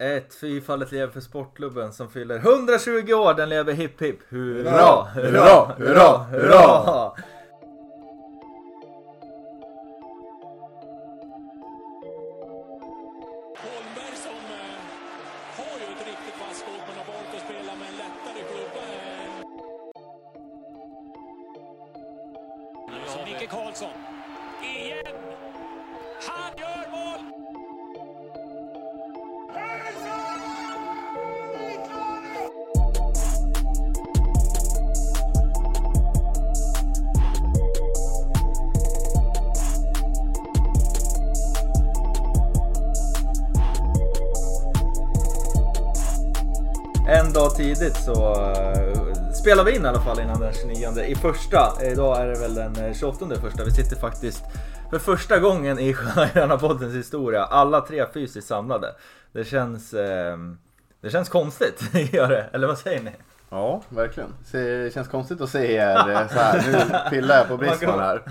Ett fyrfallet lever för sportklubben som fyller 120 år. Den lever hipp hipp. Hurra, hurra, hurra, hurra! Holmberg in i alla fall innan den 29 i första. Eh, idag är det väl den eh, 28 första. Vi sitter faktiskt för första gången i Stjärna poddens historia alla tre fysiskt samlade. Det känns, eh, det känns konstigt, gör det? Eller vad säger ni? Ja, verkligen. Det känns konstigt att se er eh, så här. Nu pillar jag på Brisman här.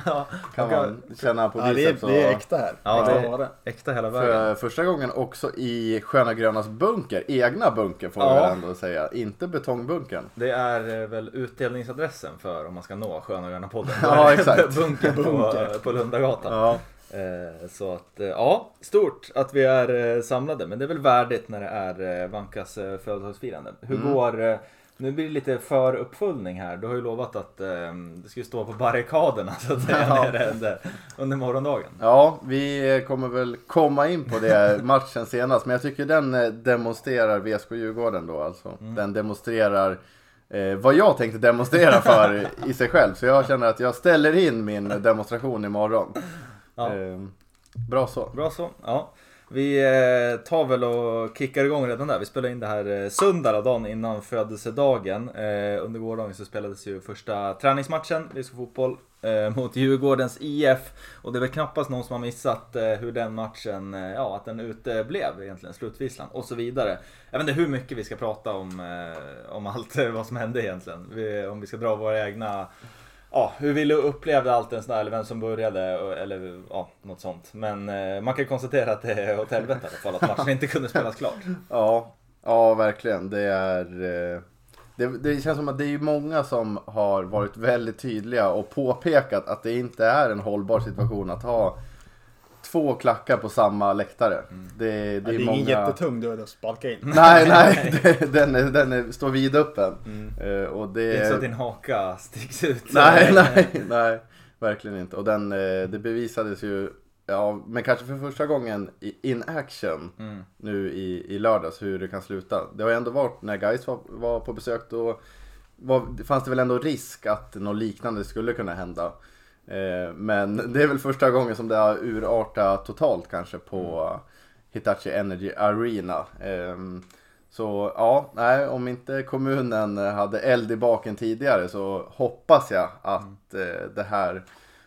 Kan man känna på Ja, det, är, biceps det är äkta här. Ja, det är äkta hela vägen. För första gången också i Sköna Grönas bunker. Egna bunker får vi Ja. väl ändå säga. Inte betongbunkern. Det är eh, väl utdelningsadressen för om man ska nå Sköna Gröna podden. Ja, exakt. Bunkern på, Bunker. på Lundagatan. Ja, Eh, Så att, ja, stort att vi är samlade. Men det är väl värdigt när det är Vankas födelsedagsfirande. Hur Mm. går, nu blir det lite för uppföljning här. Du har ju lovat att eh, det ska stå på barrikaderna så att säga Ja. när det händer under morgondagen. ja, vi kommer väl komma in på det matchen senast. Men jag tycker den eh, demonstrerar VSK Djurgården då alltså. Mm. Den demonstrerar eh, vad jag tänkte demonstrera för i sig själv. Så jag känner att jag ställer in min demonstration imorgon. Ja. Eh, bra så. Bra så. Ja. Vi eh, tar väl och kickar igång redan där. Vi spelar in det här eh, söndag, då, dagen innan födelsedagen. Eh, under gårdagen så spelades ju första träningsmatchen, VSK Fotboll, mot Djurgårdens IF. Och det är väl knappast någon som har missat hur den matchen, ja att den uteblev egentligen, slutvisslan och så vidare. Jag vet inte hur mycket vi ska prata om, om allt vad som hände egentligen. Om vi ska dra våra egna Ja, hur vi upplevde allt en sån där, eller vem som började, eller ja, något sånt. Men eh, man kan konstatera att det är åt helvete i alla fall, att matchen inte kunde spelas klart. Ja, ja verkligen. Det är... eh, Det, det känns som att det är många som har varit väldigt tydliga och påpekat att det inte är en hållbar situation att ha två klackar på samma läktare. Det, det, Ja, det är är ingen många... jättetung dörr att sparka in. Nej, nej, det- den, är, den är, står vidöppen. Eh, och det Det är inte så att är... din haka sticks ut. Nej, nej, nej, verkligen inte. Och den, eh, det bevisades ju, ja, men kanske för första gången i in action Mm. nu i, i lördags hur det kan sluta. Det har ju ändå varit, när Gais var, var på besök då var, fanns det väl ändå risk att något liknande skulle kunna hända. Eh, men det är väl första gången som det har urartat totalt kanske på Hitachi Energy Arena. Ehm, så ja, nej, om inte kommunen hade eld i baken tidigare så hoppas jag att eh, det här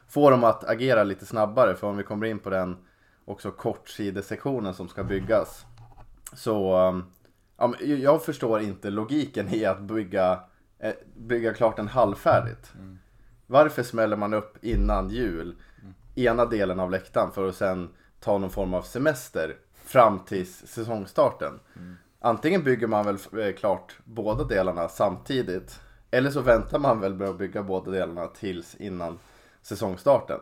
får dem att agera lite snabbare. För om vi kommer in på den också kortsidesektionen som ska byggas. Så um, ja, jag förstår inte logiken i att bygga, eh, bygga klart en halvfärdigt. Varför smäller man upp innan jul ena delen av läktaren för att sen ta någon form av semester fram till säsongstarten? Antingen bygger man väl eh, klart båda delarna samtidigt eller så väntar man väl med att bygga båda delarna tills innan säsongstarten.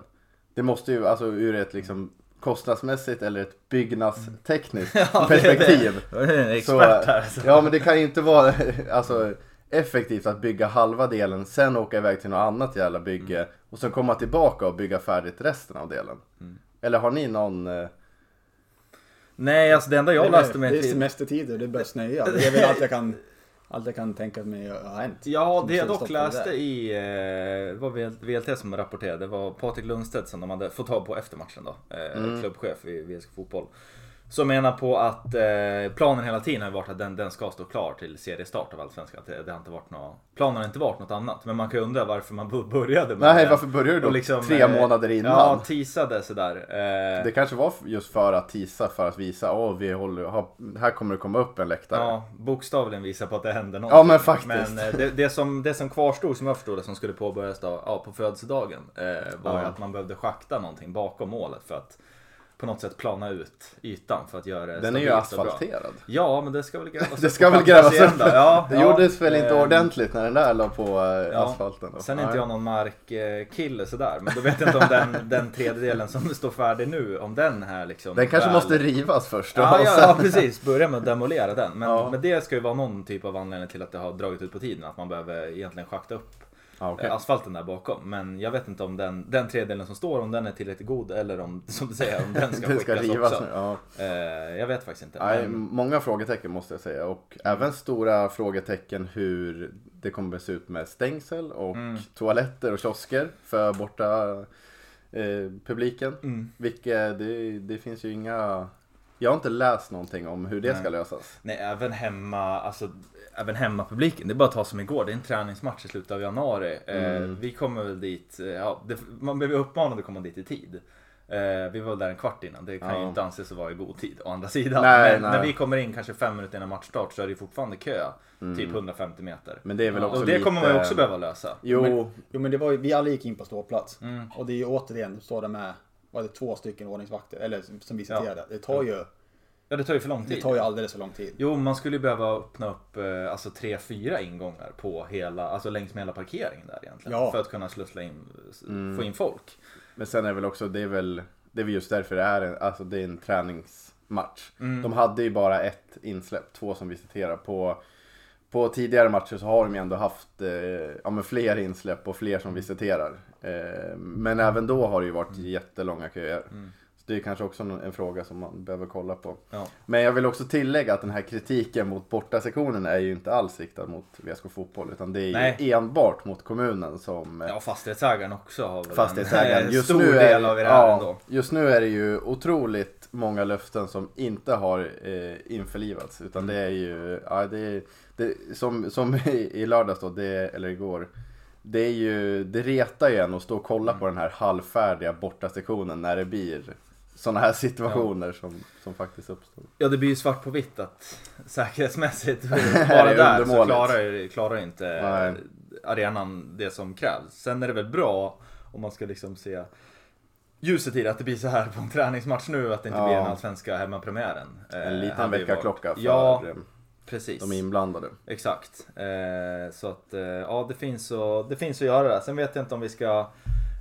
Det måste ju, alltså ur ett liksom kostnadsmässigt eller ett byggnadstekniskt perspektiv. Du är en expert här. Så. ja men det kan ju inte vara alltså, effektivt att bygga halva delen, sen åka iväg till något annat jävla bygge och sen komma tillbaka och bygga färdigt resten av delen. Eller har ni någon... eh, Nej, alltså det enda jag läste det mig är till. semestertider, det börjar snöa. Det är väl allt jag kan, allt jag kan tänka mig har hänt. Ja, det jag dock det läste i, eh, det var VLT som rapporterade, det var Patrik Lundstedt som de hade fått tag på efter matchen då, eh, klubbchef i VSK Fotboll. Som menar på att eh, planen hela tiden har varit att den, den ska stå klar till seriestart av Allsvenskan. Att Det, det har inte varit något, planen har inte varit något annat. Men man kan ju undra varför man började med Nej, den. varför började du då liksom, tre eh, månader innan? Ja, teasade sådär. Eh, Det kanske var just för att tisa, för att visa, åh vi håller, här kommer det komma upp en läktare. Ja, bokstavligen visar på att det händer någonting. Ja, men faktiskt. Men eh, det, det, som, det som kvarstod, som jag förstod det, som skulle påbörjas då, ja, på födelsedagen, eh, var Ja. att man behövde schakta någonting bakom målet för att på något sätt plana ut ytan för att göra det Den är ju asfalterad. Ja, men det ska väl grävas Det upp ska och väl grävas upp. Ja, Det ja, gjordes väl inte eh, ordentligt när den där la på eh, Ja. asfalten? Då. Sen är inte jag någon markkille sådär, men då vet jag inte om den, den tredjedelen som står färdig nu, om den här liksom Den kanske väl- måste rivas först. då, Ja, ja, sen- ja, precis. Börja med att demolera den. Men, men det ska ju vara någon typ av anledning till att det har dragit ut på tiden. Att man behöver egentligen schakta upp Ja, okej. eh, asfalten där bakom. Men jag vet inte om den, den tredjedelen som står, om den är tillräckligt god eller om, som du säger, om den ska Den ska skickas rivas också. nu. Ja. Eh, jag vet faktiskt inte. Nej, Men, många frågetecken måste jag säga och även stora frågetecken hur det kommer att se ut med stängsel och Mm. toaletter och kiosker för borta eh, publiken. Mm. Vilket, det, det finns ju inga... Jag har inte läst någonting om hur det ska Nej. lösas. nej, även hemma, alltså även hemmapubliken. Det är bara att ta som igår. Det är en träningsmatch i slutet av januari. Eh, Mm. vi kommer väl dit, eh, ja, det, man blev uppmanad att komma dit i tid. Eh, vi var där en kvart innan. Det kan ju Ja. inte anses att vara i god tid å andra sidan. Nej, Men nej. när vi kommer in kanske fem minuter innan matchstart så är det ju fortfarande kö. Mm. Typ 150 meter. Men det är väl också och det lite... kommer man ju också behöva lösa. Jo, Men- Jo men det var ju, vi alla gick in på ståplats. Mm. Och det är ju återigen, står det med, var det två stycken ordningsvakter, eller som- som visiterade. Det tar ju, Ja, det tar ju för lång tid. det tar ju alldeles för lång tid. Jo, man skulle ju behöva öppna upp eh, alltså tre, fyra ingångar på hela, alltså längs med hela parkeringen där egentligen. Ja. För att kunna slussla in, Mm. få in folk. men sen är det väl också, det är väl, det är väl just därför det är en, alltså det är en träningsmatch. Mm. De hade ju bara ett insläpp, två som visiterar. På, på tidigare matcher så har de ju ändå haft eh, ja, men fler insläpp och fler som visiterar. Eh, men även då har det ju varit jättelånga köer. Mm. Så det är kanske också en fråga som man behöver kolla på. Ja. Men jag vill också tillägga att den här kritiken mot bortasektionen är ju inte alls riktad mot VSK Fotboll. Utan det är Nej. ju enbart mot kommunen som eh, ja, fastighetsägaren också har väl fastighetsägaren. en Just stor nu, del är, av det här ja, ändå. just nu är det ju otroligt många löften som inte har eh, införlivats. Utan det är ju, ja, det, är- det, som, som i, i lördags då, det, eller igår. Det är ju, det retar ju en att stå och kolla på den här halvfärdiga bortasektionen när det blir sådana här situationer som, som faktiskt uppstår. Ja, det blir ju svart på vitt att säkerhetsmässigt, bara där så klarar, klarar inte Nej. arenan det som krävs. Sen är det väl bra om man ska liksom se ljuset i det, att det blir så här på en träningsmatch nu, att det inte Ja. blir den allsvenska hemmapremiären. Eh, En liten hade ju väckarklocka för Ja, eh, precis. de inblandade. Exakt. Eh, så att eh, ja, det finns, att, det finns att göra där. Sen vet jag inte om vi ska...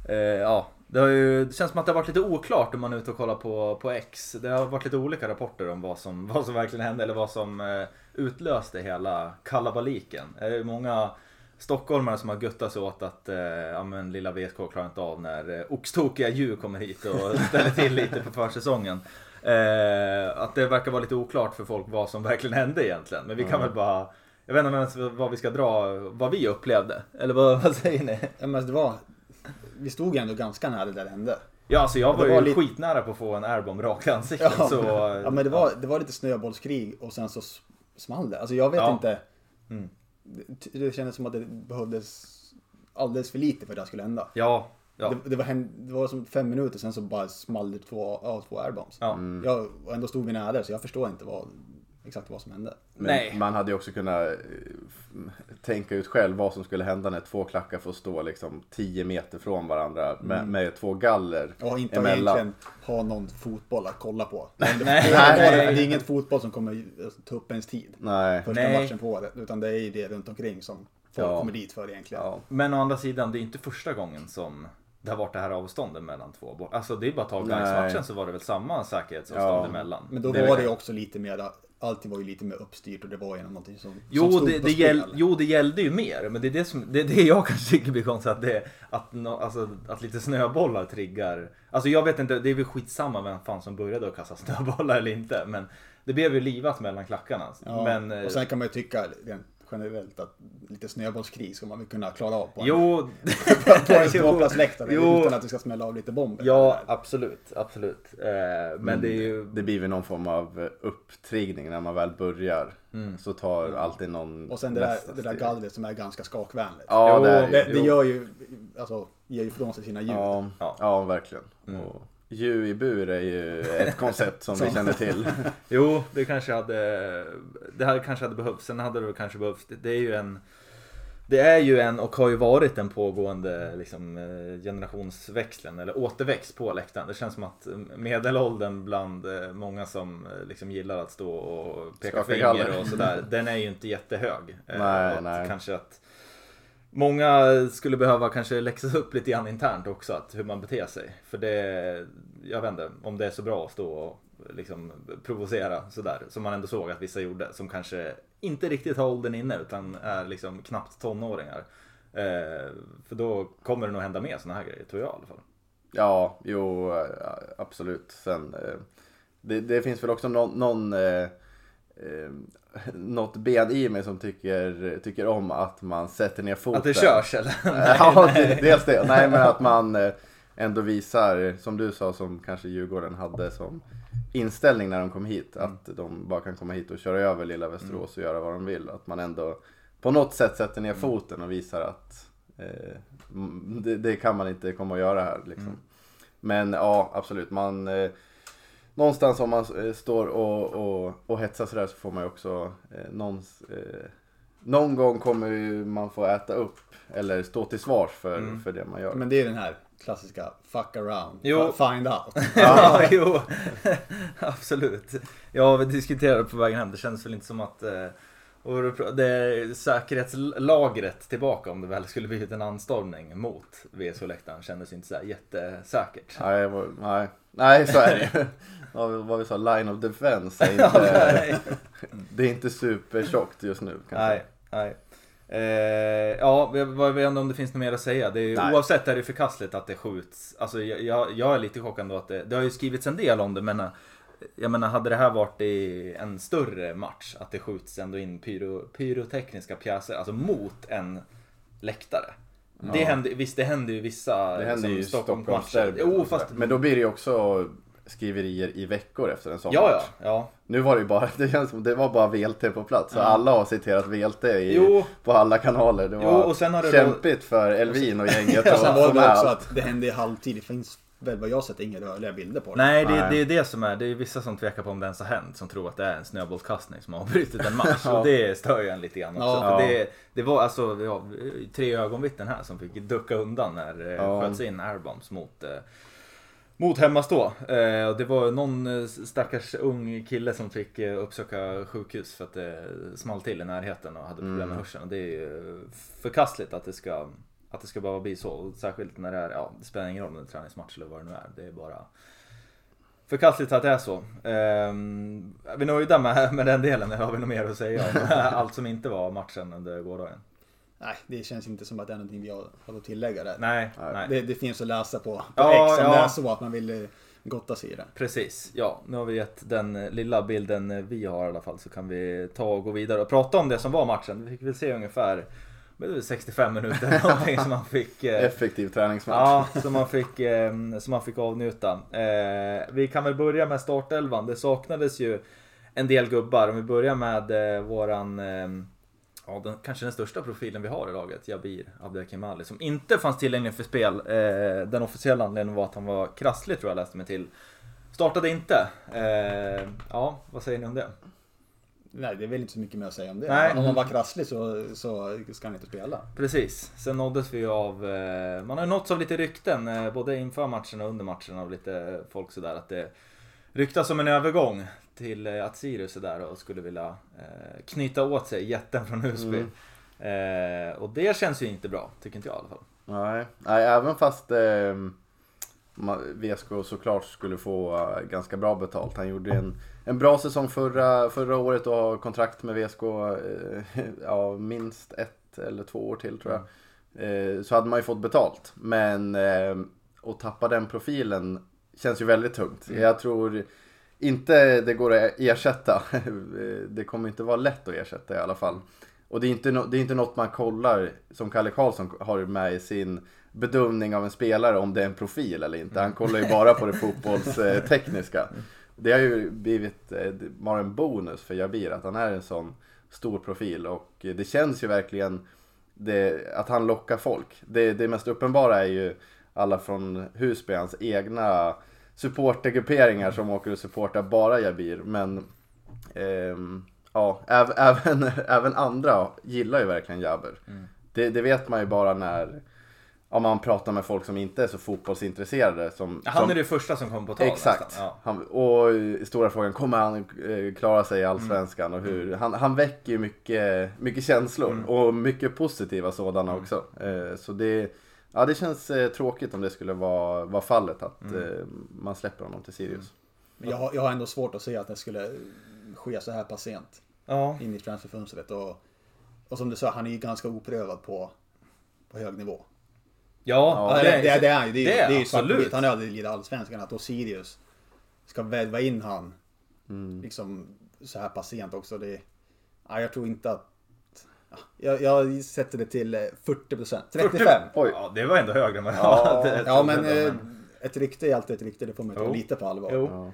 Eh, ja, det, har ju, det känns som att det har varit lite oklart om man är ute och kollar på, på X. Det har varit lite olika rapporter om vad som, vad som verkligen hände eller vad som eh, utlöste hela kalabaliken. Det är många stockholmare som har guttat sig åt att eh, ja, men lilla VSK klarar inte av när eh, oxtokiga djur kommer hit och ställer till lite på försäsongen. Eh, att det verkar vara lite oklart för folk vad som verkligen hände egentligen. Men vi kan väl bara jag vet inte ens vad vi ska dra, vad vi upplevde. Eller vad, vad säger ni? Ja, men det var, vi stod ändå ganska nära där det hände. Ja, alltså jag var, var ju lite- skitnära på att få en airbomb rakt i ansiktet. Ja, så, ja men det var, det var lite snöbollskrig och sen så small det. Alltså jag vet Ja. inte. Mm. Det, det kändes som att det behövdes alldeles för lite för att det skulle hända. Ja, ja. Det, det, var, det var som fem minuter sen så bara small det två, ja, två airbombs. ja. Mm. Jag, och ändå stod vi nära så jag förstår inte vad, exakt vad som hände. Men Nej. man hade ju också kunnat eh, tänka ut själv vad som skulle hända när två klackar får stå liksom 10 meter från varandra med, med två galler Och inte emellan. egentligen ha någon fotboll att kolla på. Det, Nej. det, det, Nej. det är ingen fotboll som kommer ta upp ens tid. Nej. Första Nej. matchen på det. Utan det är ju det runt omkring som folk Ja. kommer dit för egentligen. Ja. Men å andra sidan, det är inte första gången som det har varit det här avståndet mellan två. Alltså det är bara att ta matchen så var det väl samma säkerhetsavstånd Ja. emellan. Men då Det var det ju också lite mer, allting var ju lite mer uppstyrt och det var ju någonting som, som Jo stod det, på det spel. gäll, jo, det gällde ju mer. Men det är det, som, det, är det jag kanske tycker blir konstigt. Att, det, att, nå- alltså, att lite snöbollar triggar. Alltså jag vet inte, det är väl skitsamma vem fan som började att kasta snöbollar eller inte. Men det blev ju livat mellan klackarna. Ja, Men, eh, och sen kan man ju tycka rent generellt att lite snöbollskrig ska man väl kunna klara av på en, Jo, på en ståplatsläktare utan att det ska smälla av lite bomber. ja absolut, absolut. Eh, men det är ju... Det blir väl någon form av eh, upptriggning när man väl börjar. Mm. Så tar alltid någon Och sen det där, det där gallret som är ganska skakvänligt. Ja, Jo, det, är, Det, det gör ju, alltså, ger ju från sig sina ljud. ja, Ja. ja. verkligen. Mm. Och djur i bur är ju ett koncept som vi känner till. Jo, det kanske hade, det hade kanske hade behövts. Sen hade det kanske behövts. Det, är ju en det är ju en och har ju varit en pågående liksom, eh, generationsväxlen eller återväxt på läktaren. Det känns som att medelåldern bland eh, många som eh, liksom gillar att stå och peka Skaka finger och sådär. Den är ju inte jättehög. Eh, Nej, och nej. Kanske att Många skulle behöva kanske läxas upp lite grann internt också, att hur man beter sig. För det, jag vet inte om det är så bra att stå och liksom provocera sådär. Som man ändå såg att vissa gjorde. Som kanske inte riktigt har åldern inne utan är liksom knappt tonåringar. Eh, för då kommer det nog hända mer sådana här grejer, tror jag i alla fall. Ja, jo eh, absolut. Sen, eh, det, det finns väl också någon, någon eh, eh, något ben i mig som tycker, tycker om att man sätter ner foten. Att det körs eller? ja, dels det. Nej, men att man eh, ändå visar, som du sa, som kanske Djurgården hade som inställning när de kom hit. Mm. Att de bara kan komma hit och köra över lilla Västerås och göra vad de vill. Att man ändå på något sätt sätter ner Mm. foten och visar att eh, mm, det, det kan man inte komma att göra här. Liksom. Mm. Men ja, absolut. Man, eh, någonstans om man eh, står och, och, och hetsar sådär så får man ju också eh, någons, eh, någon gång kommer man få äta upp eller stå till svars för, Mm. för det man gör. Men det är den här klassiska fuck around, Jo. find out. Ja, jo. Absolut. Ja, vi diskuterade på vägen hem. Det känns väl inte som att eh, och det är säkerhetslagret tillbaka om det väl skulle blivit en anstormning mot VSK-läktaren kändes inte så här jättesäkert. Nej, nej. nej, så är det ju. Vad vi sa, line of defense är inte, det är inte supertjockt just nu. Kanske. Nej, nej. Eh, ja, jag vet inte om det finns något mer att säga. Det är, oavsett är det förkastligt att det skjuts. Alltså, jag, jag, är lite chockad ändå att det, det har ju skrivits en del om det men eh, jag menar hade det här varit i en större match att det skjuts ändå in pyro, pyrotekniska pjäser, alltså mot en läktare. Det Ja. händer, visst det händer ju vissa Det händer ju i Stockholmsmatcher. Stockholmsderbyn. Jo fast... Men då blir det ju också skriverier i veckor efter en sån Ja, match. ja, ja. Nu var det ju bara, det känns som det var bara VLT på plats. Så Ja. alla har citerat VLT i, Jo. på alla kanaler. Det var Jo, och sen har det då- kämpigt för Elvin och gänget Och att sen var det också att det hände i halvtid. Det finns väl vad jag sett inga rörliga bilder på det. Nej, det, Nej. det är det som är. Det är vissa som tvekar på om det ens har hänt. Som tror att det är en snöbollskastning som har avbrutit en match. Ja. Och det stör ju en lite grann också. Ja. För Ja. det, det var alltså vi har tre ögonvittnen här som fick ducka undan när det Ja. sköts in airbombs mot eh, mot hemmastå. Eh, det var någon eh, stackars ung kille som fick eh, uppsöka sjukhus för att det small till i närheten och hade problem med Mm. hörseln. Det är ju förkastligt att det ska att det ska behöva bli så. Särskilt när det är, ja det spelar ingen roll om det är träningsmatch eller vad det nu är. Det är bara förkastligt att det är så. Ehm, är vi nöjda med, med den delen har vi något mer att säga om allt som inte var matchen under gårdagen? Nej, det känns inte som att det är någonting vi har, har att tillägga där. Nej, Nej. Det, det finns att läsa på, på Ja, X om ja. det är så att man vill eh, gotta sig i det. Precis, ja nu har vi gett den eh, lilla bilden eh, vi har i alla fall så kan vi ta och gå vidare och prata om det som var matchen. Vi fick väl se ungefär vad är det, 65 minuter någonting som man fick eh, Effektiv träningsmatch. Ja, som man fick, eh, som man fick avnjuta. Eh, vi kan väl börja med startelvan. Det saknades ju en del gubbar. Om vi börjar med våran, ja, den, kanske den största profilen vi har i laget, Jabir Abdelkemali, som inte fanns tillgänglig för spel. Eh, den officiella anledningen var att han var krasslig tror jag läste mig till. Startade inte. Eh, ja, vad säger ni om det? Nej, det är väl inte så mycket mer att säga om det. Nej. Om man var krasslig så, så ska han inte spela. Precis. Sen nåddes vi av, eh, man har ju nåtts av lite rykten, eh, både inför matchen och under matchen av lite folk sådär att det ryktas om en övergång till eh, att Sirius är där och skulle vilja eh, knyta åt sig jätten från Husby. Eh, och det känns ju inte bra, tycker inte jag i alla fall. Nej, Nej även fast eh, VSK såklart skulle få ganska bra betalt. Han gjorde en, en bra säsong förra, förra året och har kontrakt med VSK eh, ja, minst ett eller två år till tror jag. Eh, så hade man ju fått betalt. Men eh, att tappa den profilen känns ju väldigt tungt. Jag tror inte det går att ersätta. det kommer inte vara lätt att ersätta i alla fall. Och det är inte, no- det är inte något man kollar som Kalle Karlsson har med i sin bedömning av en spelare om det är en profil eller inte. Han kollar ju bara på det fotbollstekniska. Det har ju blivit eh, bara en bonus för Jabir att han är en sån stor profil och eh, det känns ju verkligen det, att han lockar folk. Det, det mest uppenbara är ju alla från Husby, hans egna supportergrupperingar som åker och supportar bara Jabir. Men ehm, ja, äv, även, även andra gillar ju verkligen Jabber. Det, det vet man ju bara när om man pratar med folk som inte är så fotbollsintresserade. Som, Han som, är det första som kommer på tal Exakt. nästan. Ja. Han, och eh, stora frågan, kommer han eh, klara sig i Allsvenskan? Och Mm. hur? Han, han väcker ju mycket, mycket känslor och mycket positiva sådana Mm. också. Eh, så det, ja, det känns eh, tråkigt om det skulle vara, vara fallet att Mm. eh, man släpper honom till Sirius. Men jag, har- jag har ändå svårt att se att det skulle ske så här pass sent Ja. in i transferfönstret. Och, och som du sa, han är ju ganska oprövad på, på hög nivå. Ja, Ja, det, det, det är han ju. Det är, det det är är ju absolut. Han har aldrig lidit allsvenskan. Att då Sirius ska värva in han Mm. liksom så här pass sent också. Det, ja, jag tror inte att... ja, Jag, jag sätter det till eh, 40%. 35. Oj. Ja, det var ändå högre än vad jag Ja. hade Ja men eh, ett rykte är alltid ett rykte. Det får man ta Jo. lite på allvar. Jo. Ja.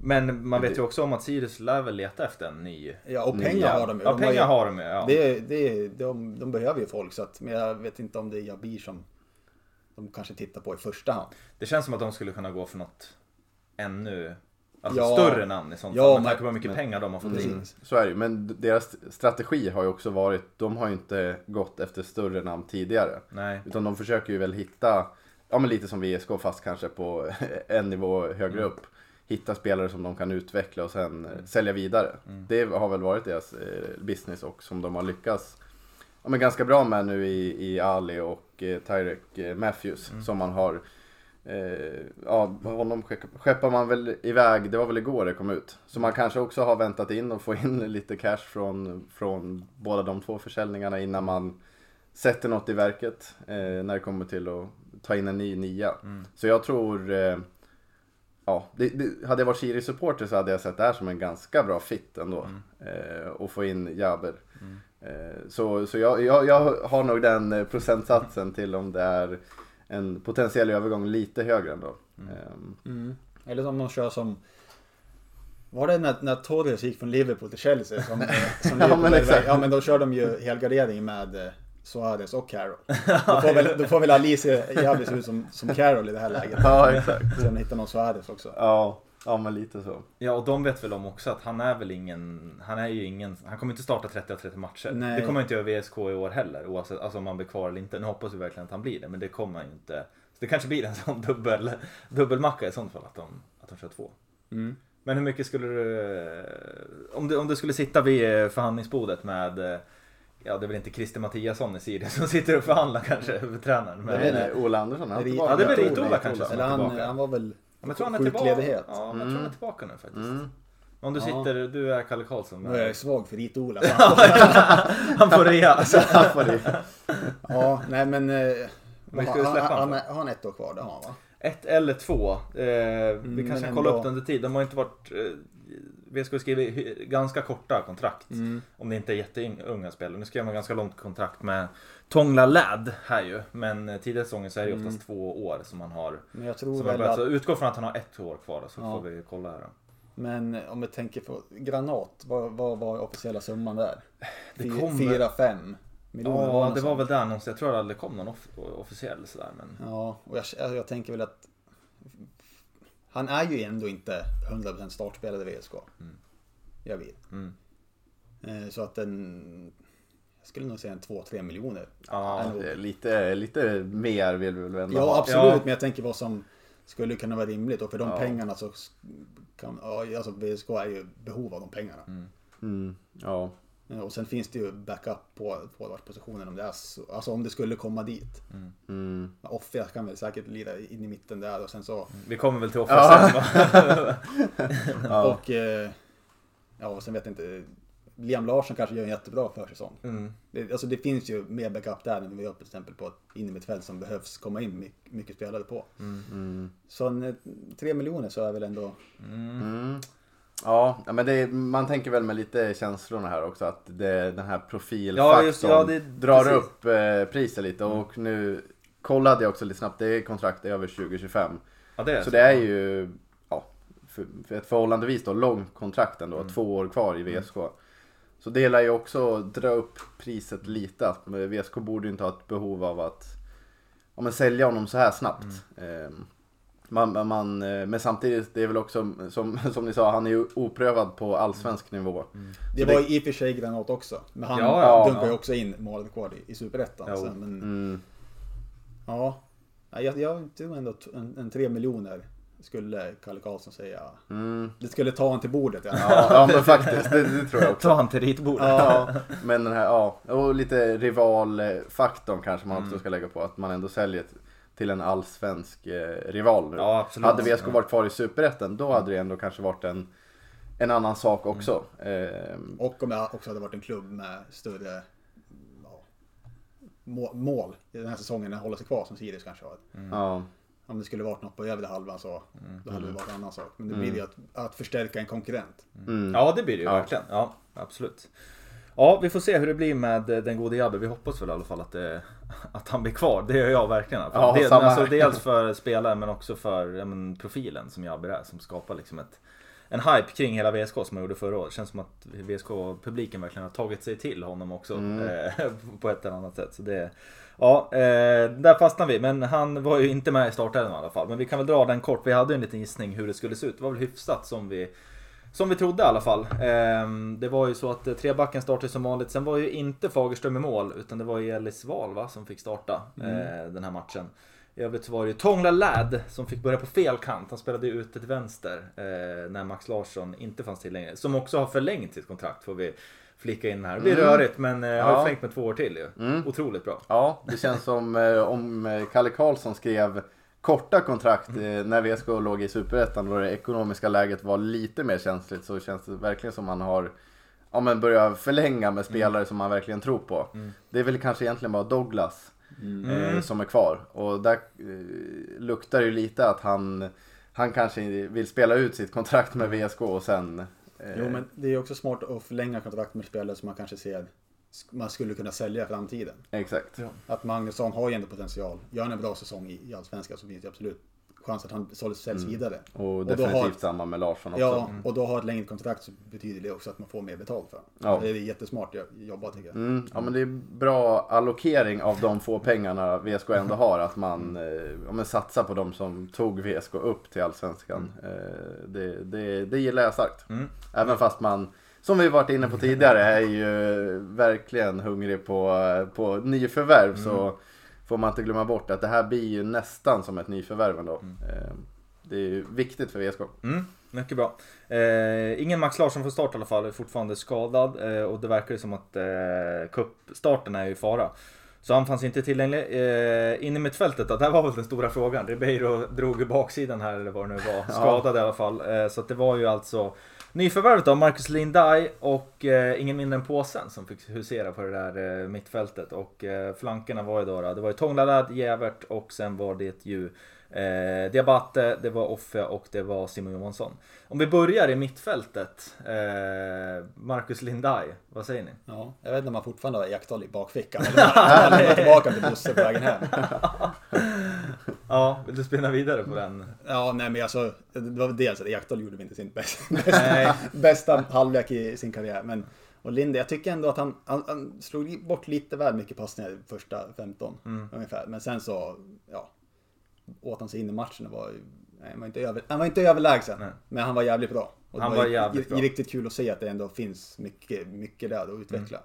Men man vet ju också om att Sirius lär väl leta efter en ny. Ja och pengar Nya. har de ju. Ja, De har pengar ju- har de ju. Ja. Det, det, de, de behöver ju folk så att, men jag vet inte om det är Jabir som de kanske tittar på i första hand. Det känns som att de skulle kunna gå för något ännu alltså Ja. större namn i sånt Ja, fall. Med men- tanke på hur mycket pengar de har fått in. Precis. Så är det ju, men deras strategi har ju också varit, de har ju inte gått efter större namn tidigare. Nej. Utan de försöker ju väl hitta, ja men lite som VSK fast kanske på en nivå högre upp. Hitta spelare som de kan utveckla och sen eh, sälja vidare. Det har väl varit deras eh, business och som de har lyckats ja, men ganska bra med nu i, i Ali och eh, Tyrek eh, Matthews. Som man har, eh, ja honom skepp- skeppar man väl iväg, det var väl igår det kom ut. Så man kanske också har väntat in och få in lite cash från, från båda de två försäljningarna innan man sätter något i verket eh, när det kommer till att ta in en ny nia. Så jag tror, eh, ja, det, det, hade jag varit Sirius-supporter så hade jag sett det här som en ganska bra fit ändå. Eh, och få in Jaber. Eh, så så jag, jag, jag har nog den eh, procentsatsen till om det är en potentiell övergång lite högre ändå. Ehm, Eller som de kör som var det när, när Torres gick från Liverpool till Chelsea? Som, som Liverpool men exakt. ja men då kör de ju helgardering med eh, Suarez och Carroll. Då får väl, då får väl Ali se jävligt ut som, som Carroll i det här läget. ja, exakt. Sen hittar någon Suarez också. Ja, ja, men lite så. Ja, och de vet väl om också att han är väl ingen, han är ju ingen, han kommer inte starta 30 av 30 matcher. Nej. Det kommer han inte göra i VSK i år heller, oavsett alltså om han blir kvar eller inte. Nu hoppas vi verkligen att han blir det, men det kommer han ju inte. Så det kanske blir en sån dubbel, dubbelmacka i sånt fall, att de, att de kör två. Mm. Men hur mycket skulle du, om du, om du skulle sitta vid förhandlingsbordet med, ja det är väl inte Christer Mattiasson i Sirius som sitter och förhandlar kanske, huvudtränaren. Men, Men, eh, Ola Andersson, är han tillbaka? Ja, det är väl Rit-Ola kanske som Eller är han, han var väl jag tror han är tillbaka. Ja, men jag tror han är tillbaka nu faktiskt. Mm. Om du Ja. sitter, du är Kalle Karlsson. Nu är jag svag för Rit-Ola. Han får rea. Alltså. Han får det. Ja, nej men... eh, Men han, han, han, har han ett år kvar? Det har han va? Ett eller två. Eh, vi Mm, kanske men kollar ändå. upp det under tid. De har inte varit... Eh, skriva hy- ganska korta kontrakt. Mm. Om det inte är jätteunga spelare. Nu skrev man ganska långt kontrakt med Tongla Lad här ju. Men eh, tidigare säsongen så är det ju oftast två år som man har. Men jag tror väl att... utgå från att han har ett år kvar så Ja. får vi kolla här. Då. Men om vi tänker på Granat, vad, vad var officiella summan där? Det Fyra, fem miljoner Ja, det var väl där någonstans. Jag tror det aldrig kom någon off- officiell sådär. Men... Ja, och jag, jag tänker väl att han är ju ändå inte 100% startspelare i VSK. Jag vet. Mm. Eh, Så att en... Jag skulle nog säga en 2-3 miljoner. Ja, Lite, lite mer vill vi väl ändå Ja, ha. absolut. Ja. Men jag tänker vad som skulle kunna vara rimligt. Och för de Ja. pengarna så kan... Ja, alltså VSK är ju behov av de pengarna. Mm, ja. Eh, Och sen finns det ju backup på forwardspositionen om det är så, Alltså om det skulle komma dit. Mm. Offe kan väl säkert lira in i mitten där och sen så... Vi kommer väl till offer Ja. sen. Ja. Och... Eh, ja, och sen vet jag inte. Liam Larsson kanske gör en jättebra försäsong. Mm. Det, alltså det finns ju mer backup där än vi har till exempel på ett innermittfält som behövs komma in mycket, mycket spelare på. Mm. Så en, eh, tre miljoner så är väl ändå... Mm. Ja, men är, man tänker väl med lite känslorna här också att det, den här profilfaktorn Ja, just- ja, det- drar precis. upp eh, priset lite och nu kollade jag också lite snabbt, det är kontrakt över 2025. Ja, det är Så det är ju ja, för, för ett förhållandevis då långt kontrakt ändå, Mm. två år kvar i VSK. Så det lär ju också dra upp priset lite. Att VSK borde ju inte ha ett behov av att ja, men sälja honom så här snabbt. Mm. Ehm, Man, man, eh, men samtidigt, det är väl också som, som ni sa, han är ju oprövad på allsvensk nivå. Det var ju i och för sig Granat också. Men han Ja, ja, dunkar ju ja. också in målet kvar i, i Superettan. Så, Men, Mm. ja. Ja, Jag, jag tror ändå en, en tre miljoner skulle Kalle Karlsson säga. Mm. Det skulle ta honom till bordet. Ja. Ja, men faktiskt, det, det tror jag också. Ta han till ritbordet. Ja, men den här, ja, och lite rivalfaktorn kanske man också ska lägga på. Att man ändå säljer till en allsvensk eh, rival nu. Ja, absolut. Hade VSK varit kvar i Superettan, då hade det ändå kanske varit en, en annan sak också. Ehm, Och om jag också hade varit en klubb med större ja, må- mål i den här säsongen att hålla sig kvar som Sirius kanske har. ja. Om det skulle varit något på övre halvan så då hade det varit en annan sak. Men det Mm. blir ju att, att förstärka en konkurrent. Ja, det blir det ju Ja. verkligen. Ja, absolut. Ja, vi får se hur det blir med eh, den gode Jabbe. Vi hoppas väl i alla fall att, det, att han blir kvar. Det gör jag verkligen. Ja, det, alltså, dels för spelaren men också för men, profilen som Jabbe är. Som skapar liksom ett, en hype kring hela VSK som man gjorde förra året. känns som att VSK-publiken verkligen har tagit sig till honom också. Mm. Eh, på ett eller annat sätt. Så det, ja, eh, där fastnar vi. Men han var ju inte med i startelvan i alla fall. Men vi kan väl dra den kort. Vi hade en liten gissning hur det skulle se ut. Det var väl hyfsat som vi som vi trodde i alla fall. Ehm, Det var ju så att eh, trebacken startade som vanligt. Sen var ju inte Fagerström i mål utan det var ju Ellis Val va, som fick starta eh, den här matchen. I övrigt så var det ju Tongla Lad som fick börja på fel kant. Han spelade ju ute till vänster eh, när Max Larsson inte fanns tillgänglig. Som också har förlängt sitt kontrakt får vi flika in här. Det blir rörigt men eh, har ju förlängt med två år till ju. Otroligt bra. ja, det känns som om Kalle Karlsson skrev korta kontrakt eh, när VSK låg i Superettan och det ekonomiska läget var lite mer känsligt så känns det verkligen som man har ja, men börjat förlänga med spelare som man verkligen tror på. Det är väl kanske egentligen bara Douglas eh, som är kvar. Och där eh, luktar det ju lite att han, han kanske vill spela ut sitt kontrakt med VSK och sen eh, Jo men det är också smart att förlänga kontrakt med spelare som man kanske ser man skulle kunna sälja i framtiden. Exakt. Att Magnusson har ju ändå potential. Gör han en bra säsong i, i Allsvenskan så finns det absolut chans att han säljs vidare. Och då definitivt har- samma med Larsson också. Ja, och då har ett längre kontrakt så betyder det också att man får mer betalt för honom. Ja. Det är jättesmart jo- jobbat tycker jag. Mm, ja men det är bra allokering av de få pengarna VSK ändå har. Att man eh, ja, men satsar på de som tog VSK upp till Allsvenskan. Eh, det, det, det gillar jag starkt. Mm. Även fast man, som vi varit inne på tidigare, är ju verkligen hungrig på, på nyförvärv. Så får man inte glömma bort att det här blir ju nästan som ett nyförvärv ändå. Eh, det är ju viktigt för VSK. Mm, mycket bra. Eh, ingen Max Larsson från start i alla fall, är fortfarande skadad eh, och det verkar ju som att eh, cupstarten är i fara. Så han fanns inte tillgänglig. Eh, in i mittfältet då, där var väl den stora frågan. Ribeiro drog baksidan här eller vad det nu var. Skadad i alla fall. Eh, så det var ju alltså nyförvärvet då, Marcus Lindai och eh, ingen mindre än påsen som fick husera på det där eh, mittfältet. Och eh, flankerna var ju då, då det var ju Tånglalad, Jävert och sen var det ju Eh, Diabate, det var Offe och det var Simon Johansson. Om vi börjar i mittfältet. Eh, Marcus Lindaj, vad säger ni? Ja, jag vet inte om man fortfarande har Ekdal i bakfickan. Eller om han lämnar tillbaka till Bosse på vägen hem. Ja, vill du spinna vidare på den? Ja, nej men alltså. Det var dels att Ekdal gjorde inte sin bästa, Nej. bästa halvlek i sin karriär. Men, och Linde, jag tycker ändå att han, han, han slog bort lite väl mycket passningar första 15 Mm. ungefär. Men sen så, ja. Åt han sig in i matchen och var, nej, han var inte, över, han var inte överlägsen. Nej. Men han var jävligt bra. Och det Han var, var jävligt bra. riktigt kul att se att det ändå finns mycket, mycket där att utveckla.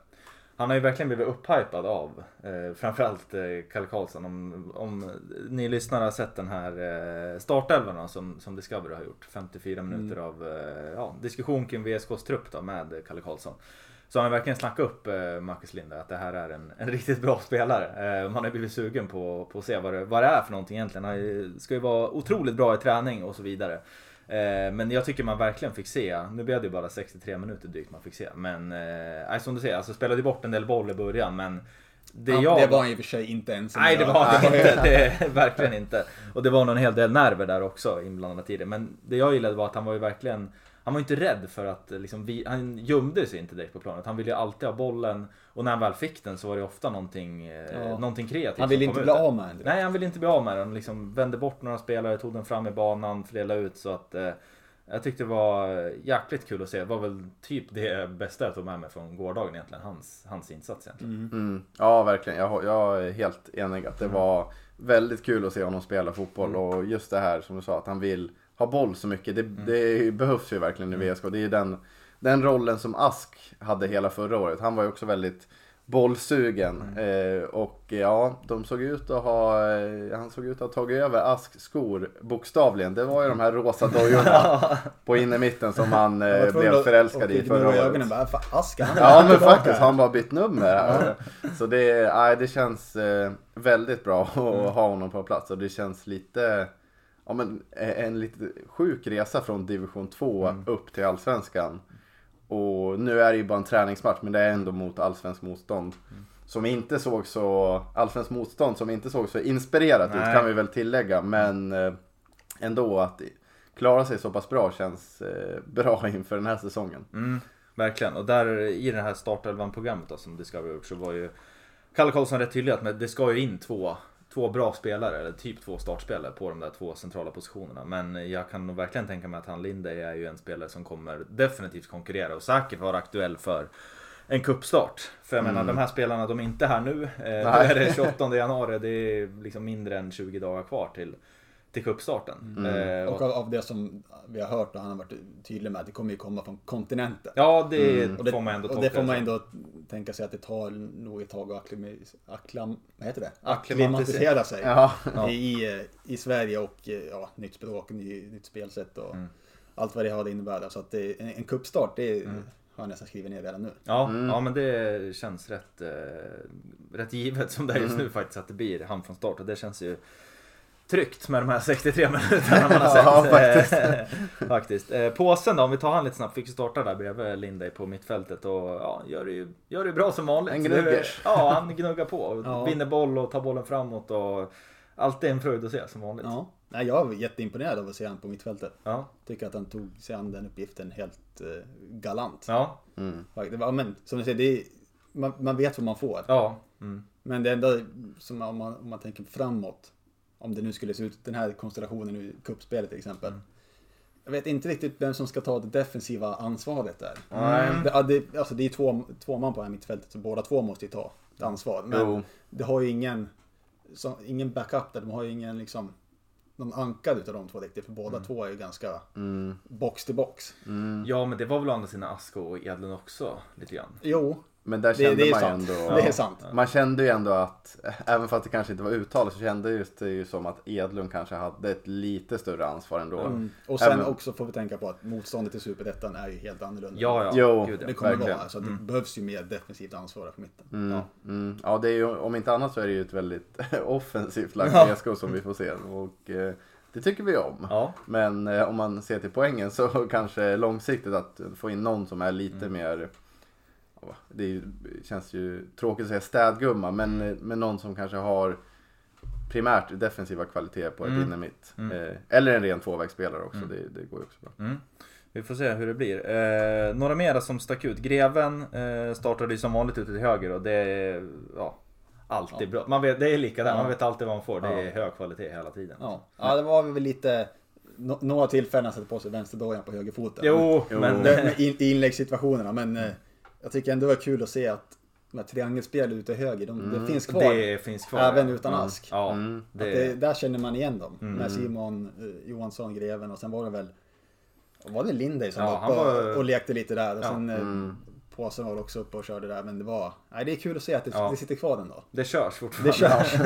Han har ju verkligen blivit upphypad av eh, framförallt eh, Kalle Karlsson. Om, om ni lyssnare har sett den här eh, startelvan som, som Discovery har gjort. 54 minuter av eh, ja, diskussion kring VSKs trupp då, med Kalle Karlsson. Så han har verkligen snackat upp eh, Marcus Linde att det här är en, en riktigt bra spelare. Eh, man har blivit sugen på, på att se vad det, vad det är för någonting egentligen. Han ska ju vara otroligt bra i träning och så vidare. Eh, men jag tycker man verkligen fick se, nu blev det ju bara 63 minuter drygt man fick se. Men eh, som du säger, alltså spelade ju bort en del boll i början men det Ja, jag... det var han i och för sig inte ens. Nej det var det inte, det, verkligen inte. Och det var nog en hel del nerver där också inblandade tidigare. Men det jag gillade var att han var ju verkligen han var inte rädd för att liksom, vi, han gömde sig inte direkt på planet. Han ville ju alltid ha bollen och när han väl fick den så var det ofta någonting, eh, Ja. någonting kreativt Han ville inte bli av med den. direkt. Nej, han ville inte bli av med den. Liksom vände bort några spelare, tog den fram i banan, fördelade ut så att... Eh, Jag tyckte det var jäkligt kul att se. Det var väl typ det bästa jag tog med mig från gårdagen egentligen. Hans, hans insats egentligen. Mm. Ja, verkligen. Jag, jag är helt enig att det var väldigt kul att se honom spela fotboll. Och just det här som du sa, att han vill ha boll så mycket. Det, det behövs ju verkligen i VSK. Det är den, den rollen som Ask hade hela förra året. Han var ju också väldigt bollsugen. Eh, och ja, de såg ut att ha, eh, han såg ut att ha tagit över Asks skor bokstavligen. Det var ju de här rosa dojorna på innermitten som han eh, blev förälskad i förra året. ögonen bara, "Fan, Aska, han Ja men tillbaka." faktiskt, har han bara bytt nummer. Så det, nej, det känns eh, väldigt bra att ha honom på plats och det känns lite, ja men eh, en lite sjuk resa från division 2 upp till allsvenskan. Och nu är det ju bara en träningsmatch men det är ändå mot allsvensk motstånd. Som inte såg så, allsvensk motstånd som inte såg så inspirerat ut Nej. kan vi väl tillägga. Men eh, ändå att klara sig så pass bra känns eh, bra inför den här säsongen. Mm, verkligen. Och där i det här startelvan-programmet som Discovery har gjort så var ju Kalle Karlsson rätt tydlig att det ska ju in två, två bra spelare, eller typ två startspelare på de där två centrala positionerna. Men jag kan nog verkligen tänka mig att han Linde är ju en spelare som kommer definitivt konkurrera och säkert vara aktuell för en kuppstart. För jag menar de här spelarna, de är inte här nu. Eh, då är det 28 januari, det är liksom mindre än 20 dagar kvar till, till kuppstarten. Eh, Och av, av det som vi har hört och han har varit tydlig med, att det kommer ju komma från kontinenten. Ja, det Och det, får man ändå och tolka det får man ändå tänka sig att det tar nog ett tag att akklimatisera, akklam, vad heter det? Akklimatisera. akklimatisera sig Ja. I, i, Sverige och ja, nytt språk, ny, nytt spelsätt och Mm. allt vad det har det innebär. Så att det, en, en kuppstart, det har jag nästan skrivit ner redan nu. Ja, ja men det känns rätt, eh, rätt givet som det är just Mm. nu faktiskt att det blir han från start och det känns ju tryggt med de här 63 minuterna man har sett. Ja, faktiskt. faktiskt. Eh, Påsen då, om vi tar han lite snabbt, fick ju starta där bredvid Lindey på mittfältet och ja, gör det ju gör det ju bra som vanligt. En gnuggers. Så det- Ja, han gnuggar på. Ja. Vinner boll och tar bollen framåt och alltid en fröjd att se som vanligt. Ja. Nej, jag är jätteimponerad av att se honom på mittfältet. Ja, Tycker att han tog sig an den uppgiften helt eh, galant. ja, Mm. Var, men, som du säger, det är, man, man vet vad man får. ja. Mm. Men det enda som om man, om man tänker framåt. Om det nu skulle se ut, den här konstellationen i kuppspelet till exempel. Mm. Jag vet inte riktigt vem som ska ta det defensiva ansvaret där. Nej. Det, alltså det är två, två man på det här mittfältet, så båda två måste ju ta ett ansvar. Men Jo. det har ju ingen, så, ingen backup där, de har ju ingen liksom någon ankad utav de två riktigt, för båda två är ju ganska Mm. box till box. ja, men det var väl å andra sidan Asko och Edlund också lite grann. Jo, Men där det, kände det är man ju ändå... Det är sant. Man kände ju ändå att, även fast det kanske inte var uttalat, så kände just det ju som att Edlund kanske hade ett lite större ansvar ändå. Mm. Och sen Även- också får vi tänka på att motståndet till Superettan är ju helt annorlunda. Ja, ja. Jo, Gud, ja. Det kommer verkligen. vara, så det behövs ju mer defensivt ansvar på mitten. Mm, Ja. mm. Ja, det är ju, om inte annat så är det ju ett väldigt offensivt Ja. VSK som vi får se. Och eh, det tycker vi om. Ja, Men eh, om man ser till poängen så kanske långsiktigt att få in någon som är lite Mm. mer ja, det känns ju tråkigt att säga städgumma, men, Mm. men någon som kanske har primärt defensiva kvaliteter på ett Mm. innermitt. Mm. Eh, eller en ren tvåvägsspelare också, det, det går ju också bra. Mm. Vi får se hur det blir. Eh, några mera som stack ut. Greven eh, startade ju som vanligt ute till höger och det är ja, alltid bra. Man vet, det är likadant, Ja. man vet alltid vad man får. Det är Ja. hög kvalitet hela tiden. Ja, ja det var väl lite... nå- Några tillfällen han satte på sig vänsterdojan på högerfoten. Jo, Jo. men... In, I inläggssituationerna, men eh, jag tycker ändå det var kul att se att de här triangelspel ute höger, de, det finns kvar. det finns kvar. Även ja. utan Mm. Ask. Ja, Mm. Att det, det, där känner man igen dem. Mm. Med Simon eh, Johansson, Greven och sen var det väl var det Lindey som Ja, var uppe var- och, och lekte lite där. Och Ja. sen eh, Mm. Påsen var också uppe och körde där. Men det var, nej det är kul att se att det, Ja. det sitter kvar ändå. det körs fortfarande. Det körs.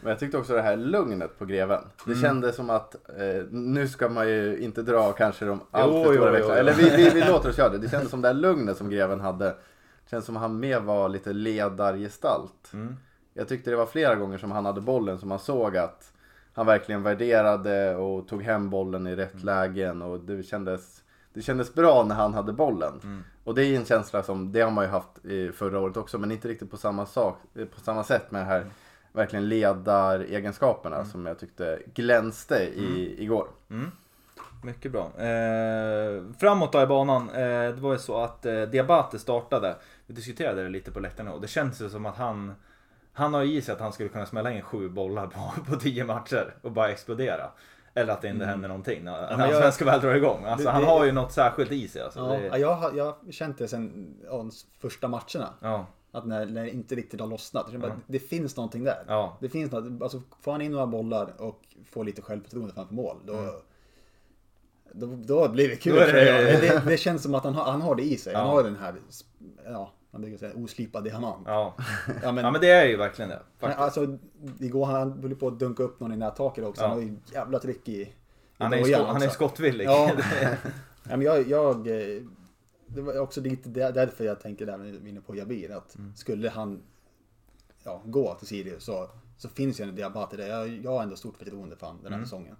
Men jag tyckte också det här lugnet på greven. Det Mm. kändes som att, eh, nu ska man ju inte dra kanske de allt Jo, för jo, stora jo, växlar. jo. Eller vi, vi, vi låter oss köra det. Det kändes som det här lugnet som greven hade. Det kändes som han mer var lite ledargestalt. Mm. Jag tyckte det var flera gånger som han hade bollen som man såg att han verkligen värderade och tog hem bollen i rätt Mm. lägen. Och det kändes, det kändes bra när han hade bollen. Mm. Och det är en känsla som, det har man ju haft i förra året också, men inte riktigt på samma, sak, eh, på samma sätt med det här verkligen ledaregenskaperna som jag tyckte glänste i, igår. Mm. Mycket bra. Eh, framåt då i banan. Eh, det var ju så att eh, Diabate startade. Vi diskuterade det lite på läktaren och det känns ju som att han han har i sig att han skulle kunna smälla in sju bollar på, på tio matcher och bara explodera. Eller att det inte händer någonting när, när men jag- Allsvenskan väl drar igång. Alltså, Det- han har ju något särskilt i sig. Alltså. Ja, Det, ja, jag har jag har känt det sen ja, de första matcherna. ja, Att när, när det inte riktigt har lossnat. Jag bara, Ja. Det finns någonting där. ja, Det finns något, alltså får han in några bollar och får lite självförtroende framför mål. Då, då, då blir det kul. Mm. Det- det, det känns som att han har, han har det i sig. Han Ja. har den här, ja, man brukar säga oslipad diamant. ja. Ja, men, ja, men det är ju verkligen det. men Faktiskt. alltså, igår han höll på att dunka upp någon i nättaket också. Ja. Han har ju jävla tryck i, i Han är, skott, han är skottvillig. Ja. Ja, men jag, jag, eh, det var också lite där- därför jag tänkte där vi inne på Jabir. Att Mm. skulle han ja, gå till Sirius så, så finns ju en Diabate där. Jag, jag har ändå stort förtroende för han den här Mm. säsongen.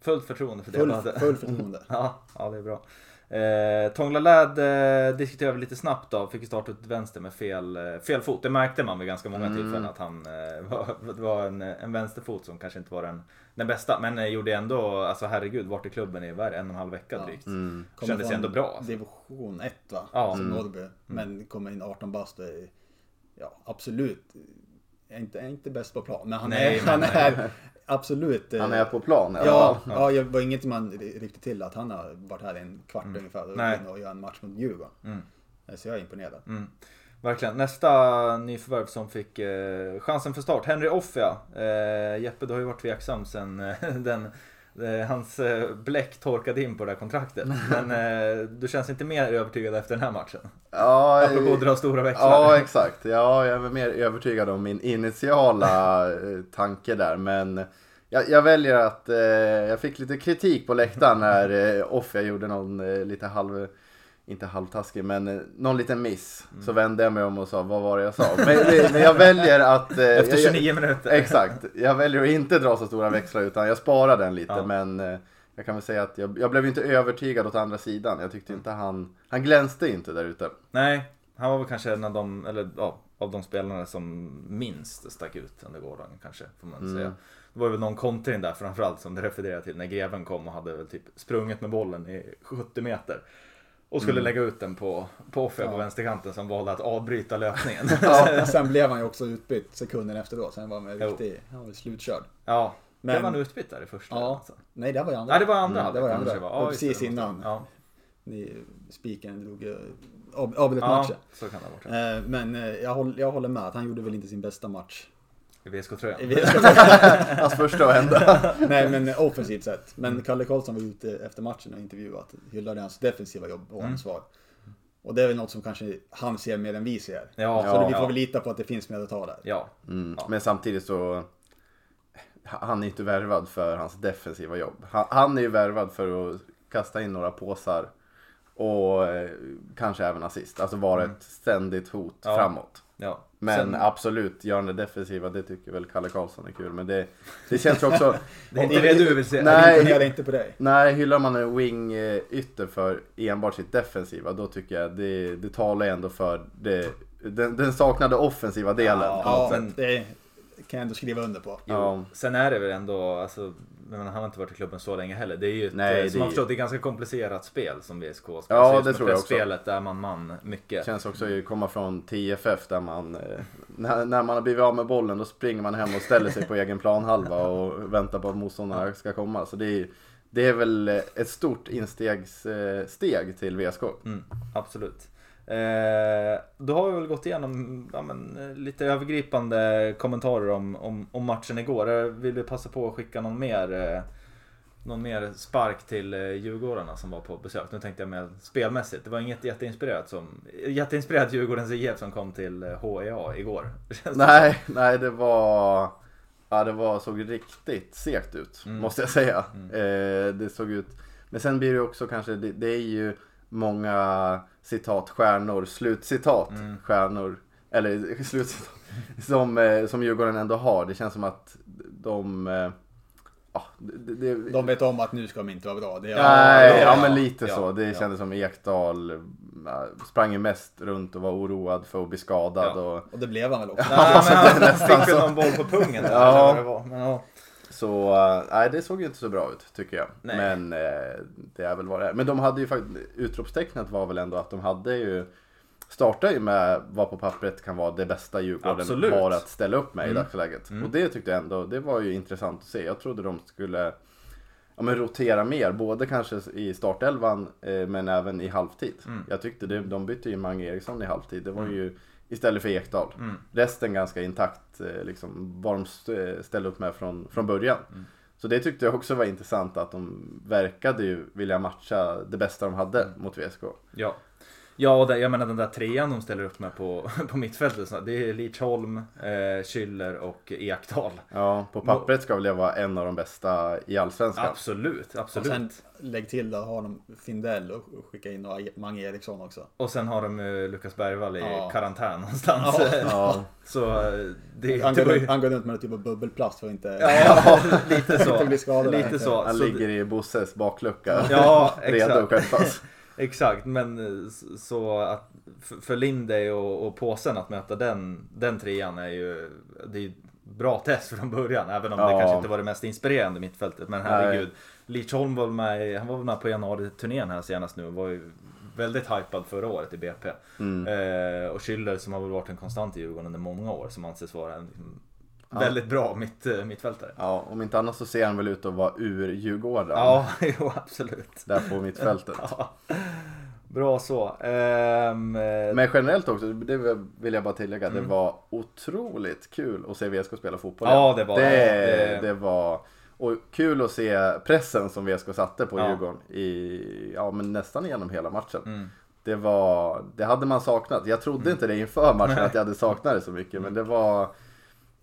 Fullt förtroende för det. Full, bara. full förtroende. Ja, ja, det är bra. Eh, Tongla Lad eh, diskuterade vi lite snabbt då. Fick ju starta ut vänster med fel, eh, fel fot. Det märkte man vid ganska många Mm. tillfällen att han eh, var, det var en, en vänsterfot som kanske inte var den, den bästa. Men eh, gjorde ändå, alltså herregud, vart i klubben i vad är det, en och en halv vecka Ja. drygt. Mm. Kändes ändå bra. Alltså. Division 1 va? Ja. Som Mm. Norrby. Men kommer in 18 bast och är, ja absolut. Är inte, är inte bäst på plan. Men han Nej, är, men- han är absolut. eh, Han är på plan i alla Ja, fall. ja, det var inget man riktigt till att han har varit här i en kvart ungefär och, Mm. Nej. och gör en match mot Djurgården. Mm. Så jag är imponerad. Mm. Verkligen. Nästa nyförvärv som fick eh, chansen för start, Henry Offia. Eh, Jeppe, du har ju varit tveksam sen eh, den, eh, hans eh, bläck torkade in på det här kontraktet. Men eh, du känns inte mer övertygad efter den här matchen? Ja, Apropå att dra stora växlar. Ja, exakt. Ja, jag är väl mer övertygad om min initiala eh, tanke där. Men jag, jag väljer att... Eh, jag fick lite kritik på läktaren när eh, Offia gjorde någon eh, lite halv... Inte halvtaskig, men eh, någon liten miss. Så vände jag mig om och sa, vad var det jag sa? Men, men jag väljer att... Eh, Efter jag, 29 minuter. Exakt. Jag väljer att inte dra så stora växlar utan jag sparar den lite. Ja. Men eh, jag kan väl säga att jag, jag blev inte övertygad åt andra sidan. Jag tyckte inte han... Han glänste inte där ute. Nej, han var väl kanske en av de, eller ja, av de spelarna som minst stack ut under gårdagen kanske, får man Mm. säga. Det var väl någon kontring där framförallt som det refererade till när greven kom och hade väl typ sprungit med bollen i 70 meter. Och skulle lägga ut den på, på på Ja. vänsterkanten som valde att avbryta löpningen. Ja, sen blev han ju också utbytt sekunden efter då. Sen var han Jo. riktigt, han var slutkörd. ja, Men- var han utbytt där i första. Ja. Alltså. Nej, det var ju andra. Nej, det var andra Mm, det var andra. var. Ja, precis det, innan. Ja, spiken drog eh, av, avbröt ja matchen. så kan det ha varit. Eh, Men eh, jag håller, jag håller med att han gjorde väl inte sin bästa match. I VSK-tröjan. Vi ska säga- Hans första och enda. Nej men offensivt sett. Men Kalle Karlsson var ute efter matchen och intervjuat. Hyllade hans defensiva jobb och Mm. ansvar. Och det är väl något som kanske han ser mer än vi ser. Ja, Så Ja. vi får ja, väl lita på att det finns mer att ta där. ja. Mm. Ja. Men samtidigt så... Han är inte värvad för hans defensiva jobb. Han, han är ju värvad för att kasta in några påsar. Och eh, kanske även assist. Alltså vara ett ständigt hot Ja. framåt. ja. Men Sen- absolut, göra det defensiva, det tycker väl Kalle Karlsson är kul. Men det, det känns ju också... det är inte det du vill se. Nej. Det imponerar inte på dig. Nej, hyllar man en wing eh, ytter för enbart sitt defensiva, då tycker jag det, det talar ändå för det, den, den saknade offensiva delen. Ja, Ja, det kan jag ändå skriva under på. Jo, Ja. Sen är det väl ändå, alltså, menar, han har inte varit i klubben så länge heller. Det är ju ett, Nej, eh, det som man är- förstår, det är ganska komplicerat spel som VSK spelar. Ja, det tror jag också. pressspelet där man man mycket. Känns också att komma från TFF där man, eh, när, när man har blivit av med bollen då springer man hem och ställer sig på egen planhalva och väntar på att motståndarna ska komma. Så det är, det är väl eh, ett stort instegssteg steg till VSK. Mm, absolut. Eh, då har vi väl gått igenom ja, men, eh, lite övergripande kommentarer om, om, om matchen igår. Eh, Vill vi passa på att skicka någon mer, eh, någon mer spark till eh, Djurgårdarna som var på besök? Nu tänkte jag mer spelmässigt. Det var inget jätteinspirerat som jätteinspirerat Djurgårdens IF som kom till eh, HEA igår. Känns det Nej, nej det var... Ja, det var, såg riktigt segt ut, Mm. måste jag säga. Eh, det såg ut... Men sen blir det också kanske, det, det är ju många citat, stjärnor, slutcitat, Mm. stjärnor, eller slutcitat, som, eh, som Djurgården ändå har. Det känns som att de... Eh, ja, det, det, De vet om att nu ska de inte vara bra. Det är, Nej, ja, ja, ja. men lite Ja, så. Det ja. kändes som Ekdal äh, sprang ju mest runt och var oroad för att bli skadad. Ja. Och, Och det blev han väl också. Nej, men han fick väl någon boll på pungen där, Ja. eller vad det var. Men, ja. Så äh, nej, det såg ju inte så bra ut tycker jag. Nej. Men eh, det är väl vad det är. Men de hade ju faktiskt, utropstecknet var väl ändå att de hade ju Startar ju med vad på pappret kan vara det bästa Djurgården Absolut. har att ställa upp med Mm. i dagsläget. Mm. Och det tyckte jag ändå, det var ju intressant att se. Jag trodde de skulle ja, men rotera mer. Både kanske i startelvan eh, men även i halvtid. Mm. Jag tyckte det, de bytte ju Mange Eriksson i halvtid. Det var ju istället för Ekdal. Resten ganska intakt, eh, liksom, vad de st- ställde upp med från, från början. Så det tyckte jag också var intressant att de verkade ju vilja matcha det bästa de hade mot VSK. Ja. Ja, och det, jag menar den där trean de ställer upp med på, på mittfältet. så Det är Lidsholm, eh, Schüller och Ekdal. Ja, på pappret ska väl jag vara en av de bästa i Allsvenskan. Absolut, Och absolut. sen lägg till att ha de Findell och och skicka in och Mange Eriksson också. Och sen har de eh, Lukas Bergvall i Ja. karantän någonstans. Ja. Ja, Så eh, det, Han det går, ju... han går runt med typ av bubbelplast för att inte... Ja, lite så. Inte bli skadad där, Lite så. han ligger i Bosses baklucka. Ja, redo att exakt. Exakt, men eh, så att för- Lindey och, och påsen att möta den, den trean är ju det är ju bra test från början. Även om det Ja. kanske inte var det mest inspirerande mittfältet. Men herregud. Lidsholm var väl med, han var väl med på januari-turnén här senast nu. Var ju väldigt hypad förra året i BP. Mm. Eh, och Schüller som har väl varit en konstant i Djurgården under många år. Som anses vara en liksom, väldigt bra mitt, eh, mittfältare. Ja, om inte annat så ser han väl ut att vara ur Djurgården. Ja, jo absolut. Där på mittfältet. Ja. Bra så. Ehm, eh, Men generellt också, det vill jag bara tillägga, Mm. det var otroligt kul att se VSK spela fotboll. Ja, det var det. det. Det var och kul att se pressen som VSK satte på Ja. Djurgården i, ja men nästan genom hela matchen. Mm. Det var, det hade man saknat. Jag trodde inte det inför matchen att jag hade saknat det så mycket, men det var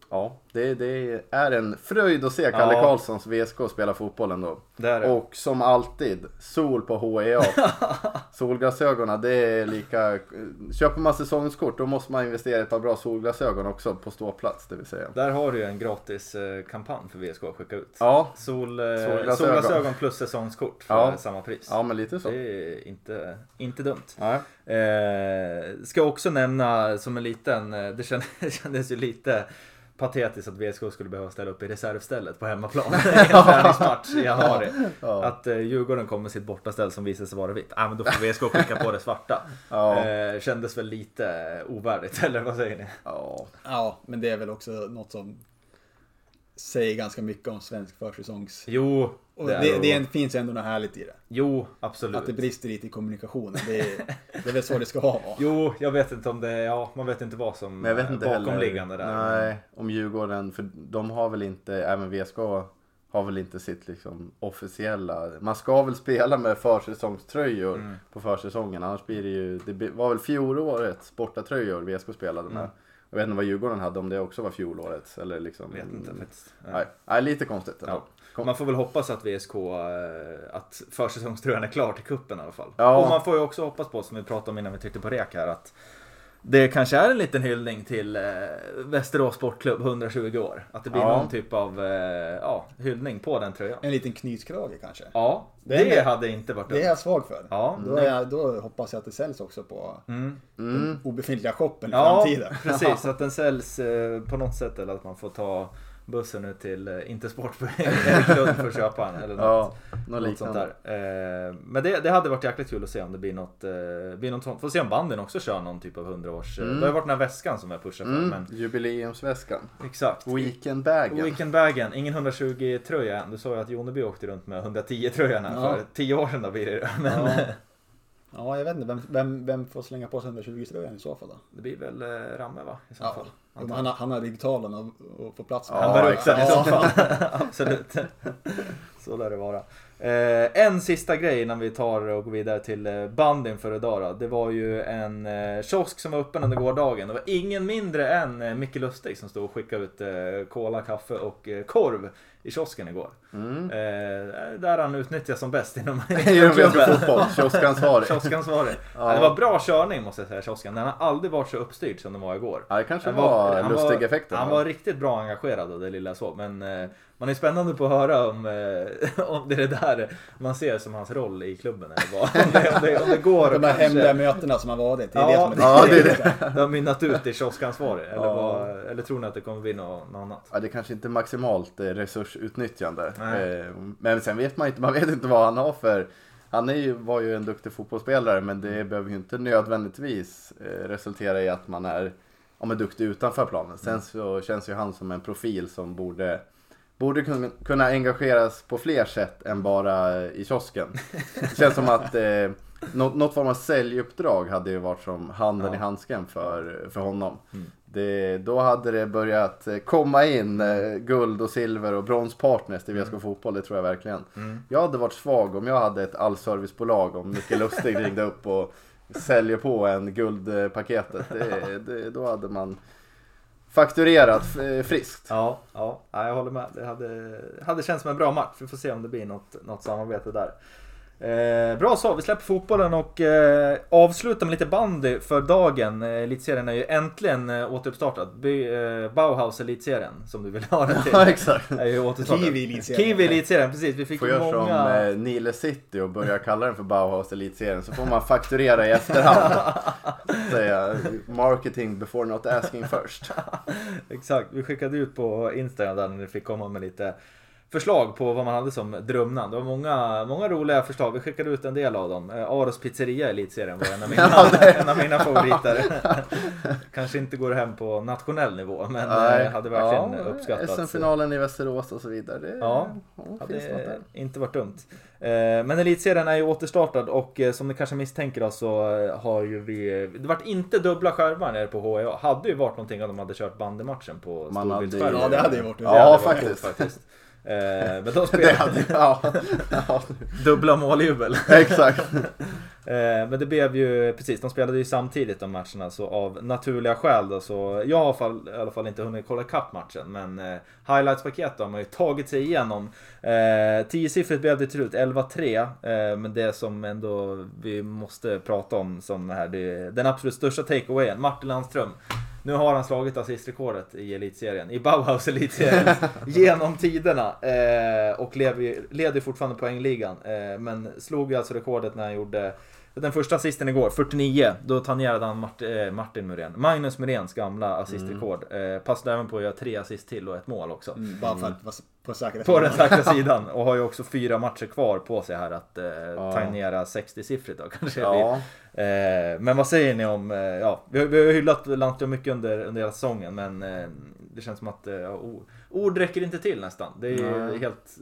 Ja, det, det är en fröjd att se Kalle Ja. Karlssons VSK spela fotboll ändå. Och som alltid, sol på HEA. Solglasögonen, det är lika... Köper man säsongskort då måste man investera i ett par bra solglasögon också på ståplats, det vill säga. Där har du ju en gratis eh, kampanj för VSK att skicka ut. Ja, Sol, eh, Solglasögon. solglasögon. plus säsongskort för Ja. samma pris. ja men lite så. Det är inte, inte dumt. Nej. Eh, ska också nämna som en liten, eh, det kändes, det kändes ju lite patetiskt att VSK skulle behöva ställa upp i reservstället på hemmaplan i en träningsmatch i januari. Ja. Att eh, Djurgården kom med sitt bortaställ som visade sig vara vitt. Ah, men då får VSK skicka på det svarta. Ja. Eh, kändes väl lite ovärdigt, eller vad säger ni? Ja. Ja, men det är väl också något som säger ganska mycket om svensk försäsongs... Jo, Och det det, det, finns ändå något härligt i det. Jo, absolut. Att det brister lite i kommunikationen. Det är, det är väl så det ska vara. Jo, jag vet inte om det, ja, man vet inte vad som Men jag vet inte är heller. bakomliggande där. Nej, om Djurgården, för de har väl inte, även VSK har väl inte sitt liksom officiella, man ska väl spela med försäsongströjor Mm. på försäsongen, annars blir det ju, det var väl fjolårets bortatröjor VSK spelade med. Mm. Jag vet inte vad Djurgården hade, om det också var fjolårets eller liksom. Vet inte faktiskt. Nej, nej lite konstigt. Ja. Kom. Man får väl hoppas att VSK, eh, att försäsongströjan är klar till kuppen i alla fall. Ja. Och man får ju också hoppas på, som vi pratade om innan vi tryckte på rek här, att det kanske är en liten hyllning till eh, Västerås Sportklubb 120 år. Att det blir Ja. någon typ av eh, ja, hyllning på den tröjan. En liten knytkrage kanske. Ja, Det det, hade inte varit Det är dumt. jag svag för. Ja. Då, är jag, då hoppas jag att det säljs också på Mm. den obefintliga shoppen i Ja, framtiden. precis. Att den säljs eh, på något sätt eller att man får ta bussen ut till eh, Intersport Eriklund för att köpa en. Eller något, Ja, något något sånt där. Eh, men det, det hade varit jäkligt kul att se om det blir något, eh, blir något sånt. Får se om banden också kör någon typ av 100 års... Mm. Det har ju varit den här väskan som jag pushar för. Mm, Men jubileumsväskan. exakt. Weekendbagen. Weekendbagen, ingen 120 tröja än. Du sa ju att Joneby åkte runt med 110 tröjan här Ja. för 10 år sedan då blir det Men Ja. Ja, jag vet inte. Vem, vem, vem får slänga på sig 120-tröjan i så fall då? det blir väl eh, Ramme va? I så Ja. fall. Men Han har, han har ryggtalen och, och får plats. Ja, Han bär upp den i så fall. Absolut. Så lär det vara. Eh, en sista grej innan vi tar och går vidare till eh, bandyn för idag då. Det var ju en eh, kiosk som var öppen under gårdagen. Det var ingen mindre än eh, Micke Lustig som stod och skickade ut eh, cola, kaffe och eh, korv i kiosken igår. Mm. Eh, där han utnyttjas som bäst inom, klubben. Kioskansvarig. Kioskansvarig. Ja. Det var bra körning måste jag säga, kiosken. Den har aldrig varit så uppstyrd som den var igår. Ja, det kanske Han var, han lustig effekten. Han va? var riktigt bra engagerad av det lilla jag såg. Men eh, man är spännande på att höra om, eh, om det är det där man ser som hans roll i klubben. Eller vad. Om, det, om, det, om det går De här kanske- hemliga mötena som har varit. Det är Ja, det som är ja, det är det. Det har mynnat ut i kioskansvarig. Eller, Ja. vad, eller tror ni att det kommer bli något, något annat? Ja, det kanske inte är maximalt eh, resursutnyttjande. Nej. Eh, Men sen vet man inte, man vet inte vad han har för... Han är ju, var ju en duktig fotbollsspelare men det behöver ju inte nödvändigtvis eh, resultera i att man är, ja, men duktig utanför planen. Sen så känns ju han som en profil som borde borde kun- kunna engageras på fler sätt än bara i kiosken. Det känns som att eh, något, något form av säljuppdrag hade ju varit som handen i handsken för, för honom. Det, då hade det börjat eh, komma in eh, guld och silver och bronspartners till VSK Fotboll, det tror jag verkligen. Jag hade varit svag om jag hade ett allservicebolag om Micke Lustig ringde upp och säljer på en guldpaketet. Det, det, då hade man fakturerat eh, friskt. Ja, ja, ja, jag håller med. Det hade, hade känts som en bra match. Vi får se om det blir något, något samarbete där. Eh, bra så, vi släpper fotbollen och eh, avslutar med lite bandy för dagen. Eh, Elitserien är ju äntligen eh, återuppstartad. By, eh, Bauhaus Elitserien, som du vill ha den till. Ja, exakt. är ju. Kiwi Elitserien. Kiwi Elitserien, precis. Vi fick Får ju göra som många... Nile City och börja kalla den för Bauhaus Elitserien så får man fakturera i efterhand. Säga marketing before not asking first. Exakt, vi skickade ut på Instagram där när ni fick komma med lite förslag på vad man hade som drömnamn. Det var många, många roliga förslag. Vi skickade ut en del av dem. Eh, Aros pizzeria i Elitserien var en av mina, en av mina favoriter. Kanske inte går hem på nationell nivå men eh, hade verkligen ja, uppskattats. SM-finalen i Västerås och så vidare. Det, Ja, ja, hade finns något där. inte varit dumt. Eh, Men Elitserien är ju återstartad och som ni kanske misstänker då så har ju vi... Det vart inte dubbla skärmar nere på HIA. Hade ju varit någonting om de hade kört bandymatchen på Man hade ju- storbildsskärmen. Ja, det hade ju varit Ja, Det varit faktiskt. faktiskt. Eh, Men de Det spelade hade, ja, ja, dubbla måljubel. exakt. Eh, Men det blev ju, precis, de spelade ju samtidigt de matcherna så av naturliga skäl då så jag har fall, i alla fall inte hunnit kolla ikapp matchen men eh, highlights-paket har man ju tagit sig igenom. Eh, Tiosiffrigt blev det till slut, 11-3 eh, men det som ändå vi måste prata om som här, det, den absolut största takeawayen, Martin Landström. Nu har han slagit assistrekordet i elitserien, i Bauhaus elitserien genom tiderna. Eh, och lever, leder fortfarande poängligan. Eh, men slog alltså rekordet när han gjorde den första assisten igår, 49. Då tangerade han Mart, eh, Martin Muren. Magnus Murens gamla assistrekord. Eh, passade även på att göra tre assist till och ett mål också. Mm, bara för att vara på säkerhet. På den säkra sidan. Och har ju också fyra matcher kvar på sig här att eh, Ja. tangera 60-siffrigt då kanske. Ja, Eh, men vad säger ni om, eh, ja, vi, har- vi har hyllat Landström mycket under, under hela säsongen men eh, det känns som att eh, ja, o- ord räcker inte till nästan. Det är ju Nej. helt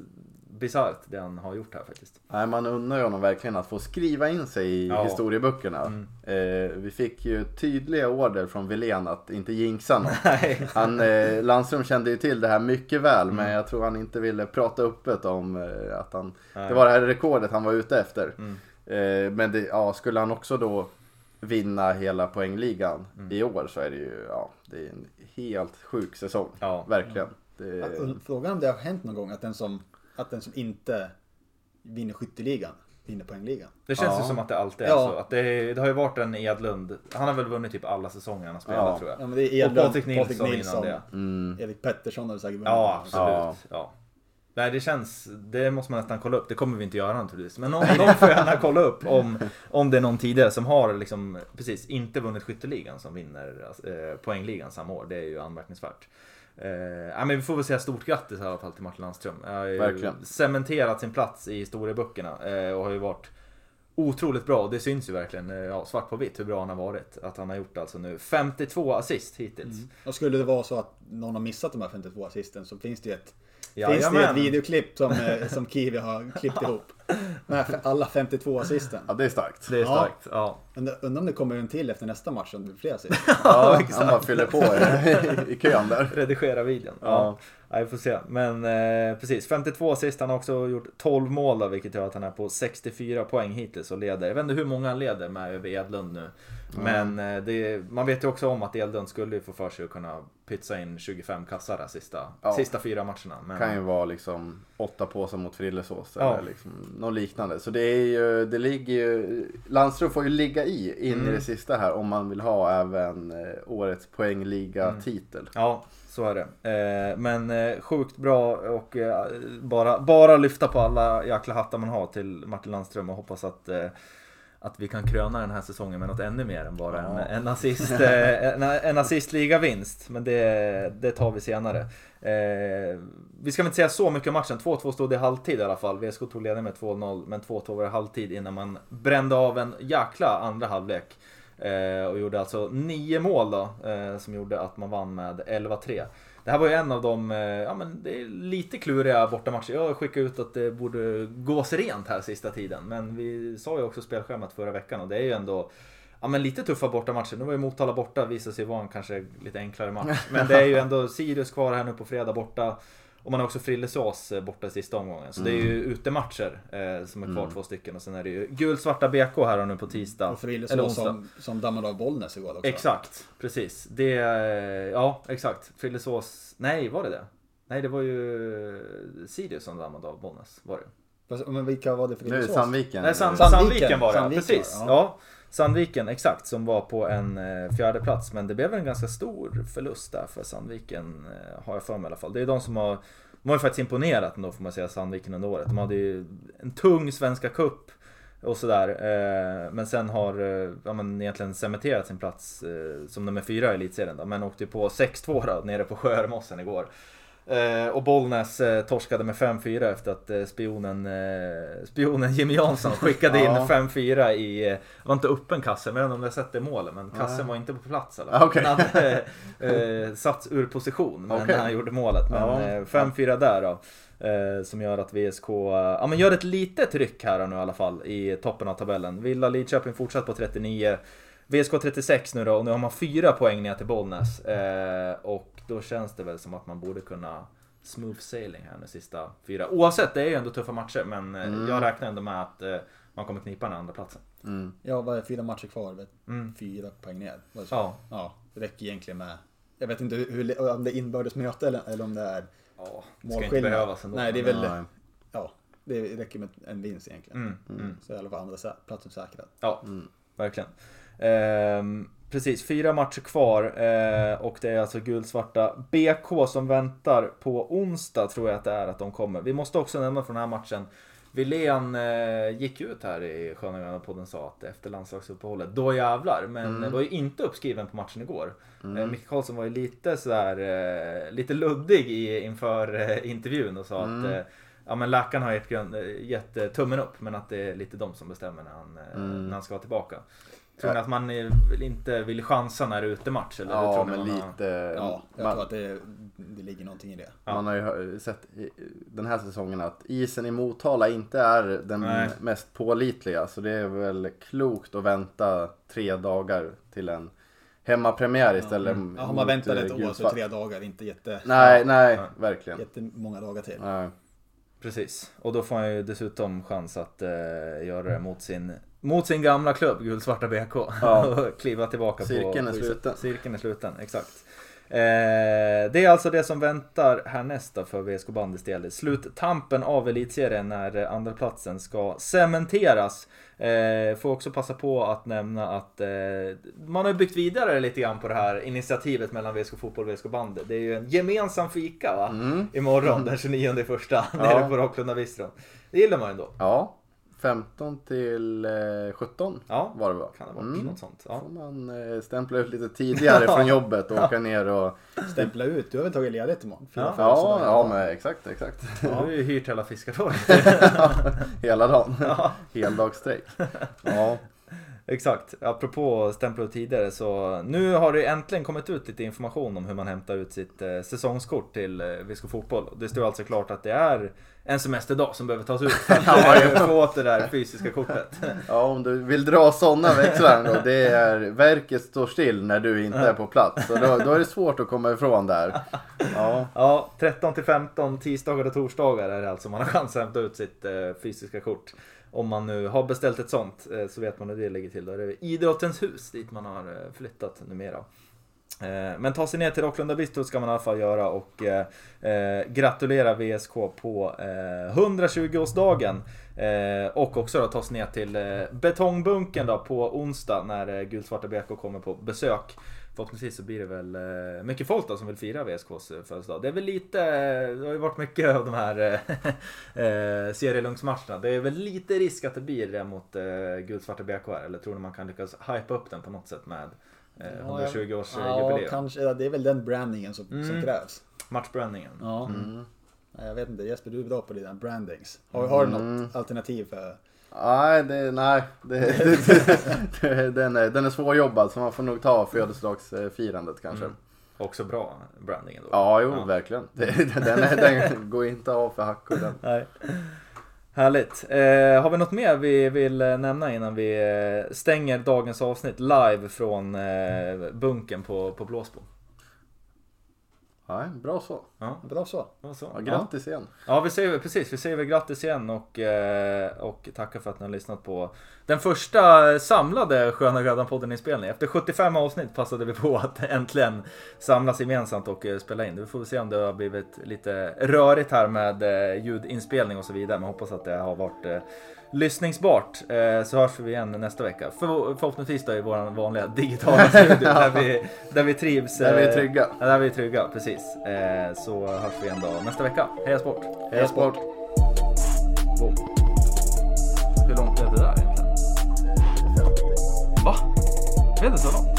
bisarrt det han har gjort här faktiskt. Nej, man undrar ju honom verkligen att få skriva in sig i Ja. historieböckerna. Mm. Eh, vi fick ju tydliga order från Wilén att inte jinxa något. Nej. Han, eh, Landström kände ju till det här mycket väl Mm. men jag tror han inte ville prata öppet om eh, att han, Nej. det var det här rekordet han var ute efter. Mm. Eh, men det, ja, skulle han också då vinna hela poängligan Mm. i år så är det ju ja, det är en helt sjuk säsong. Ja. Verkligen. Det, Frågan om det har hänt någon gång att den som, att den som inte vinner skytteligan vinner poängligan. Det känns ju Ja. som att det alltid är Ja. så. Att det, det har ju varit en Edlund. Han har väl vunnit typ alla säsonger han har spelat Ja. tror jag. Ja men det är Och Edlund, Patrik Nilsson, innan det. mm, Erik Pettersson har säkert vunnit. Ja, absolut. Ja. Ja. Nej, det känns... Det måste man nästan kolla upp. Det kommer vi inte göra naturligtvis. Men någon, någon får gärna kolla upp om, om det är någon tidigare som har liksom, precis, inte vunnit skytteligan som vinner eh, poängligan samma år. Det är ju anmärkningsvärt. Eh, ja, men vi får väl säga stort grattis i alla fall till Martin Landström. Han har ju Verkligen. cementerat sin plats i historieböckerna eh, och har ju varit otroligt bra. Det syns ju verkligen eh, ja, svart på vitt hur bra han har varit. Att han har gjort alltså nu 52 assist hittills. Och skulle det vara så att någon har missat de här 52 assisten så finns det ju ett Finns det ett videoklipp som, eh, som Kiwi har klippt ihop? Med alla 52 assisten. ja, det är starkt. Det är starkt. Ja. Undrar undrar om det kommer en till efter nästa match om det blir fler assist. Ja, exakt. han bara fyller på i, i kön där. redigera videon. Ja. Ja. Ja, vi får se. Men eh, precis, 52 assist. Han har också gjort 12 mål då, vilket gör att han är på 64 poäng hittills och leder. Jag vet inte hur många han leder med över Edlund nu. Men eh, det, man vet ju också om att Edlund skulle få för sig att kunna pytsa in 25 kassar de sista, Ja. sista fyra matcherna. Men, kan ju vara liksom åtta påsar mot frillesås Ja. eller liksom något liknande. Så det är ju, det ligger ju, Landström får ju ligga i in Mm. i det sista här om man vill ha även eh, årets poängliga-titel. Ja, så är det. Eh, men sjukt bra och bara, bara lyfta på alla jäkla hattar man har till Martin Landström och hoppas att att vi kan kröna den här säsongen med något ännu mer än bara en, Ja. en, assist, eh, en, en assistliga-vinst. Men det, det tar vi senare. Eh, vi ska väl inte säga så mycket om matchen. 2-2 stod i halvtid i alla fall. VSK tog ledningen med 2-0, men 2-2 var det halvtid innan man brände av en jäkla andra halvlek. Eh, och gjorde alltså nio mål då, eh, som gjorde att man vann med 11-3. Det här var ju en av de, eh, ja men det är lite kluriga bortamatcher. Jag skickade ut att det borde gås rent här sista tiden. Men vi sa ju också spelschemat förra veckan och det är ju ändå Ja men lite tuffa bortamatcher. Nu var ju Motala borta, visade sig vara en kanske lite enklare match. Men det är ju ändå Sirius kvar här nu på fredag borta. Och man har också Frillesås eh, borta i sista omgången. Så det är ju utematcher eh, som är kvar två stycken. Och sen är det ju gulsvarta BK här och nu på tisdag. Och eller Frillesås som, som dammade av Bollnäs igår också. Exakt, precis. Det, eh, ja exakt. Frillesås, nej var det det? Nej det var ju Sirius som dammade av Bollnäs. Var det. Men vilka var det Nu är det Frillesås? Sandviken. Nej, Sand, Sandviken. Sandviken, var det, Sandviken precis. Ja. ja. Sandviken, exakt, som var på en eh, fjärde plats Men det blev en ganska stor förlust där för Sandviken, eh, har jag för mig i alla fall. Det är de som har, de har ju faktiskt imponerat ändå får man säga, Sandviken under året. De hade ju en tung Svenska Cup och sådär. Eh, men sen har ja, men egentligen cementerat sin plats som nummer fyra i elitserien då. Men åkte ju på 6-2 då, nere på Sjöremossen igår. Eh, och Bollnäs eh, torskade med 5-4 efter att eh, spionen, eh, spionen Jimmy Jansson skickade in Ja. 5-4 i, eh, var inte öppen kasse, men jag vet inte om ni har sett det målet, men kassen Nej. var inte på plats eller? Ah, okej. Den hade eh, eh, satts ur position men Okej. han gjorde målet. Men Ja. eh, 5-4 där då. Eh, som gör att VSK eh, ja, men gör ett litet ryck här nu i alla fall i toppen av tabellen. Villa Lidköping fortsatt på 39. VSK 36 nu då och nu har man fyra poäng ner till Bollnäs. Eh, och då känns det väl som att man borde kunna smooth sailing här nu sista fyra. Oavsett, det är ju ändå tuffa matcher men eh, Mm. jag räknar ändå med att eh, man kommer knipa den andra platsen. Mm. Ja, vad är fyra matcher kvar? Vet? Mm. Fyra poäng ner. Ja. ja. Det räcker egentligen med... Jag vet inte hur, om det är inbördes möte eller, eller om det är Ja, det ska inte behövas ändå. Nej, det är väl... Nej. Ja, det räcker med en vinst egentligen. Mm, mm. Så är i alla fall andra platsen säkrad. Ja, Mm. verkligen. Ehm, precis, fyra matcher kvar eh, och det är alltså guldsvarta BK som väntar på onsdag tror jag att det är att de kommer. Vi måste också nämna från den här matchen Wilén eh, gick ut här i Sköna podden sa att efter landslagsuppehållet, då jävlar. Men var ju inte uppskriven på matchen igår. Eh, Micke Karlsson var ju lite sådär, eh, lite luddig i, inför eh, intervjun och sa att eh, Ja men läkaren har gett, eh, gett eh, tummen upp men att det är lite de som bestämmer när han, eh, när han ska tillbaka. Tror ni att man eh, inte vill chansa när det är utematch? Eller Ja, tror men man har- lite. Ja, jag man, tror att det, det ligger någonting i det. Ja. man har ju sett den här säsongen att isen i Motala inte är den Nej. mest pålitliga. Så det är väl klokt att vänta tre dagar till en hemmapremiär istället. Ja, har man väntat eh, ett år så tre dagar, inte jätte, Nej, nej, Ja. verkligen. jättemånga dagar till. Nej. Precis. Och då får han ju dessutom chans att eh, göra det mot sin, mot sin gamla klubb, Guldsvarta BK. Ja. och kliva tillbaka på Cirkeln är sluten. Cirkeln är sluten, exakt. Eh, det är alltså det som väntar härnäst för VSK Bandys del. Sluttampen av elitserien när eh, andra platsen ska cementeras. Eh, får också passa på att nämna att eh, man har byggt vidare lite grann på det här initiativet mellan VSK Fotboll och VSK Bandy. Det är ju en gemensam fika va? Mm. Imorgon den 29 första Ja. nere på Rocklunda Bistro. Det gillar man ju ändå. Ja, 15 till eh, 17 Ja, var det va? kan det vara Mm. något sånt. Ja. får man eh, stämpla ut lite tidigare från jobbet och åka ner och... Stämpla ut, du har väl tagit ledigt imorgon? Fyra, Ja. fem Ja, ja men exakt, exakt. Du har ju hyrt hela fiskartorget. Hela dagen. Ja. Heldagsstrejk. Ja. Exakt, apropå stämpla ut tidigare så nu har det äntligen kommit ut lite information om hur man hämtar ut sitt eh, säsongskort till eh, VSK Fotboll. Det står alltså klart att det är en semesterdag som behöver tas ut för att få åt det där fysiska kortet. ja, om du vill dra sådana växlar då, det är verket står still när du inte är på plats. Så då, då är det svårt att komma ifrån där. Ja, Ja, 13 till 15 tisdagar och torsdagar är det alltså man har chans att hämta ut sitt eh, fysiska kort. Om man nu har beställt ett sånt eh, så vet man hur det ligger till. Då är det Idrottens hus dit man har eh, flyttat numera. Eh, men ta sig ner till Rocklunda Bistro ska man i alla fall göra och eh, eh gratulera VSK på eh, 120-årsdagen. Eh, och också då ta sig ner till eh, Betongbunken då på onsdag när eh, Gulsvarta BK kommer på besök. Förhoppningsvis så blir det väl mycket folk då som vill fira VSKs födelsedag. Det är väl lite, det har ju varit mycket av de här serielunchmatcherna. Det är väl lite risk att det blir det mot Gulsvarta BK här. Eller tror ni man kan lyckas hypa upp den på något sätt med eh, Ja, jag- 120 års Ja, jubileum? kanske. Ja, det är väl den brandingen som, som Mm. krävs. Matchbrandingen. Ja. mm. Nej, Jag vet inte, Jesper du är bra på dina brandings. Har, har du något Mm. alternativ för? Nej, det, nej det, det, det, den, är, den är svårjobbad så man får nog ta födelsedagsfirandet kanske. Mm. Också bra branding ändå. Ja, jo, verkligen. Det, den, är, den går inte av för hackor den. Nej. Härligt. Eh, har vi något mer vi vill eh, nämna innan vi eh, stänger dagens avsnitt live från eh, bunken på, på Blåsbo? Nej, bra så. Ja, Bra så. var så. Ja, grattis igen. Ja, vi säger precis. Vi säger väl grattis igen och, eh, och tackar för att ni har lyssnat på den första samlade Sköna Grödan-podden inspelning. Efter 75 avsnitt passade vi på att äntligen samlas gemensamt och eh, spela in. Vi får se om det har blivit lite rörigt här med eh, ljudinspelning och så vidare. Men hoppas att det har varit lyssningsbart. Eh, så hörs vi igen nästa vecka. För, förhoppningsvis då i vår vanliga digitala studio där, vi, där vi trivs. Där vi är eh, trygga. Där vi är trygga, precis. Eh, så hörs vi igen då nästa vecka. Heja sport! Heja sport! Boom. Hur långt blev det där egentligen? Va? Blev det så långt?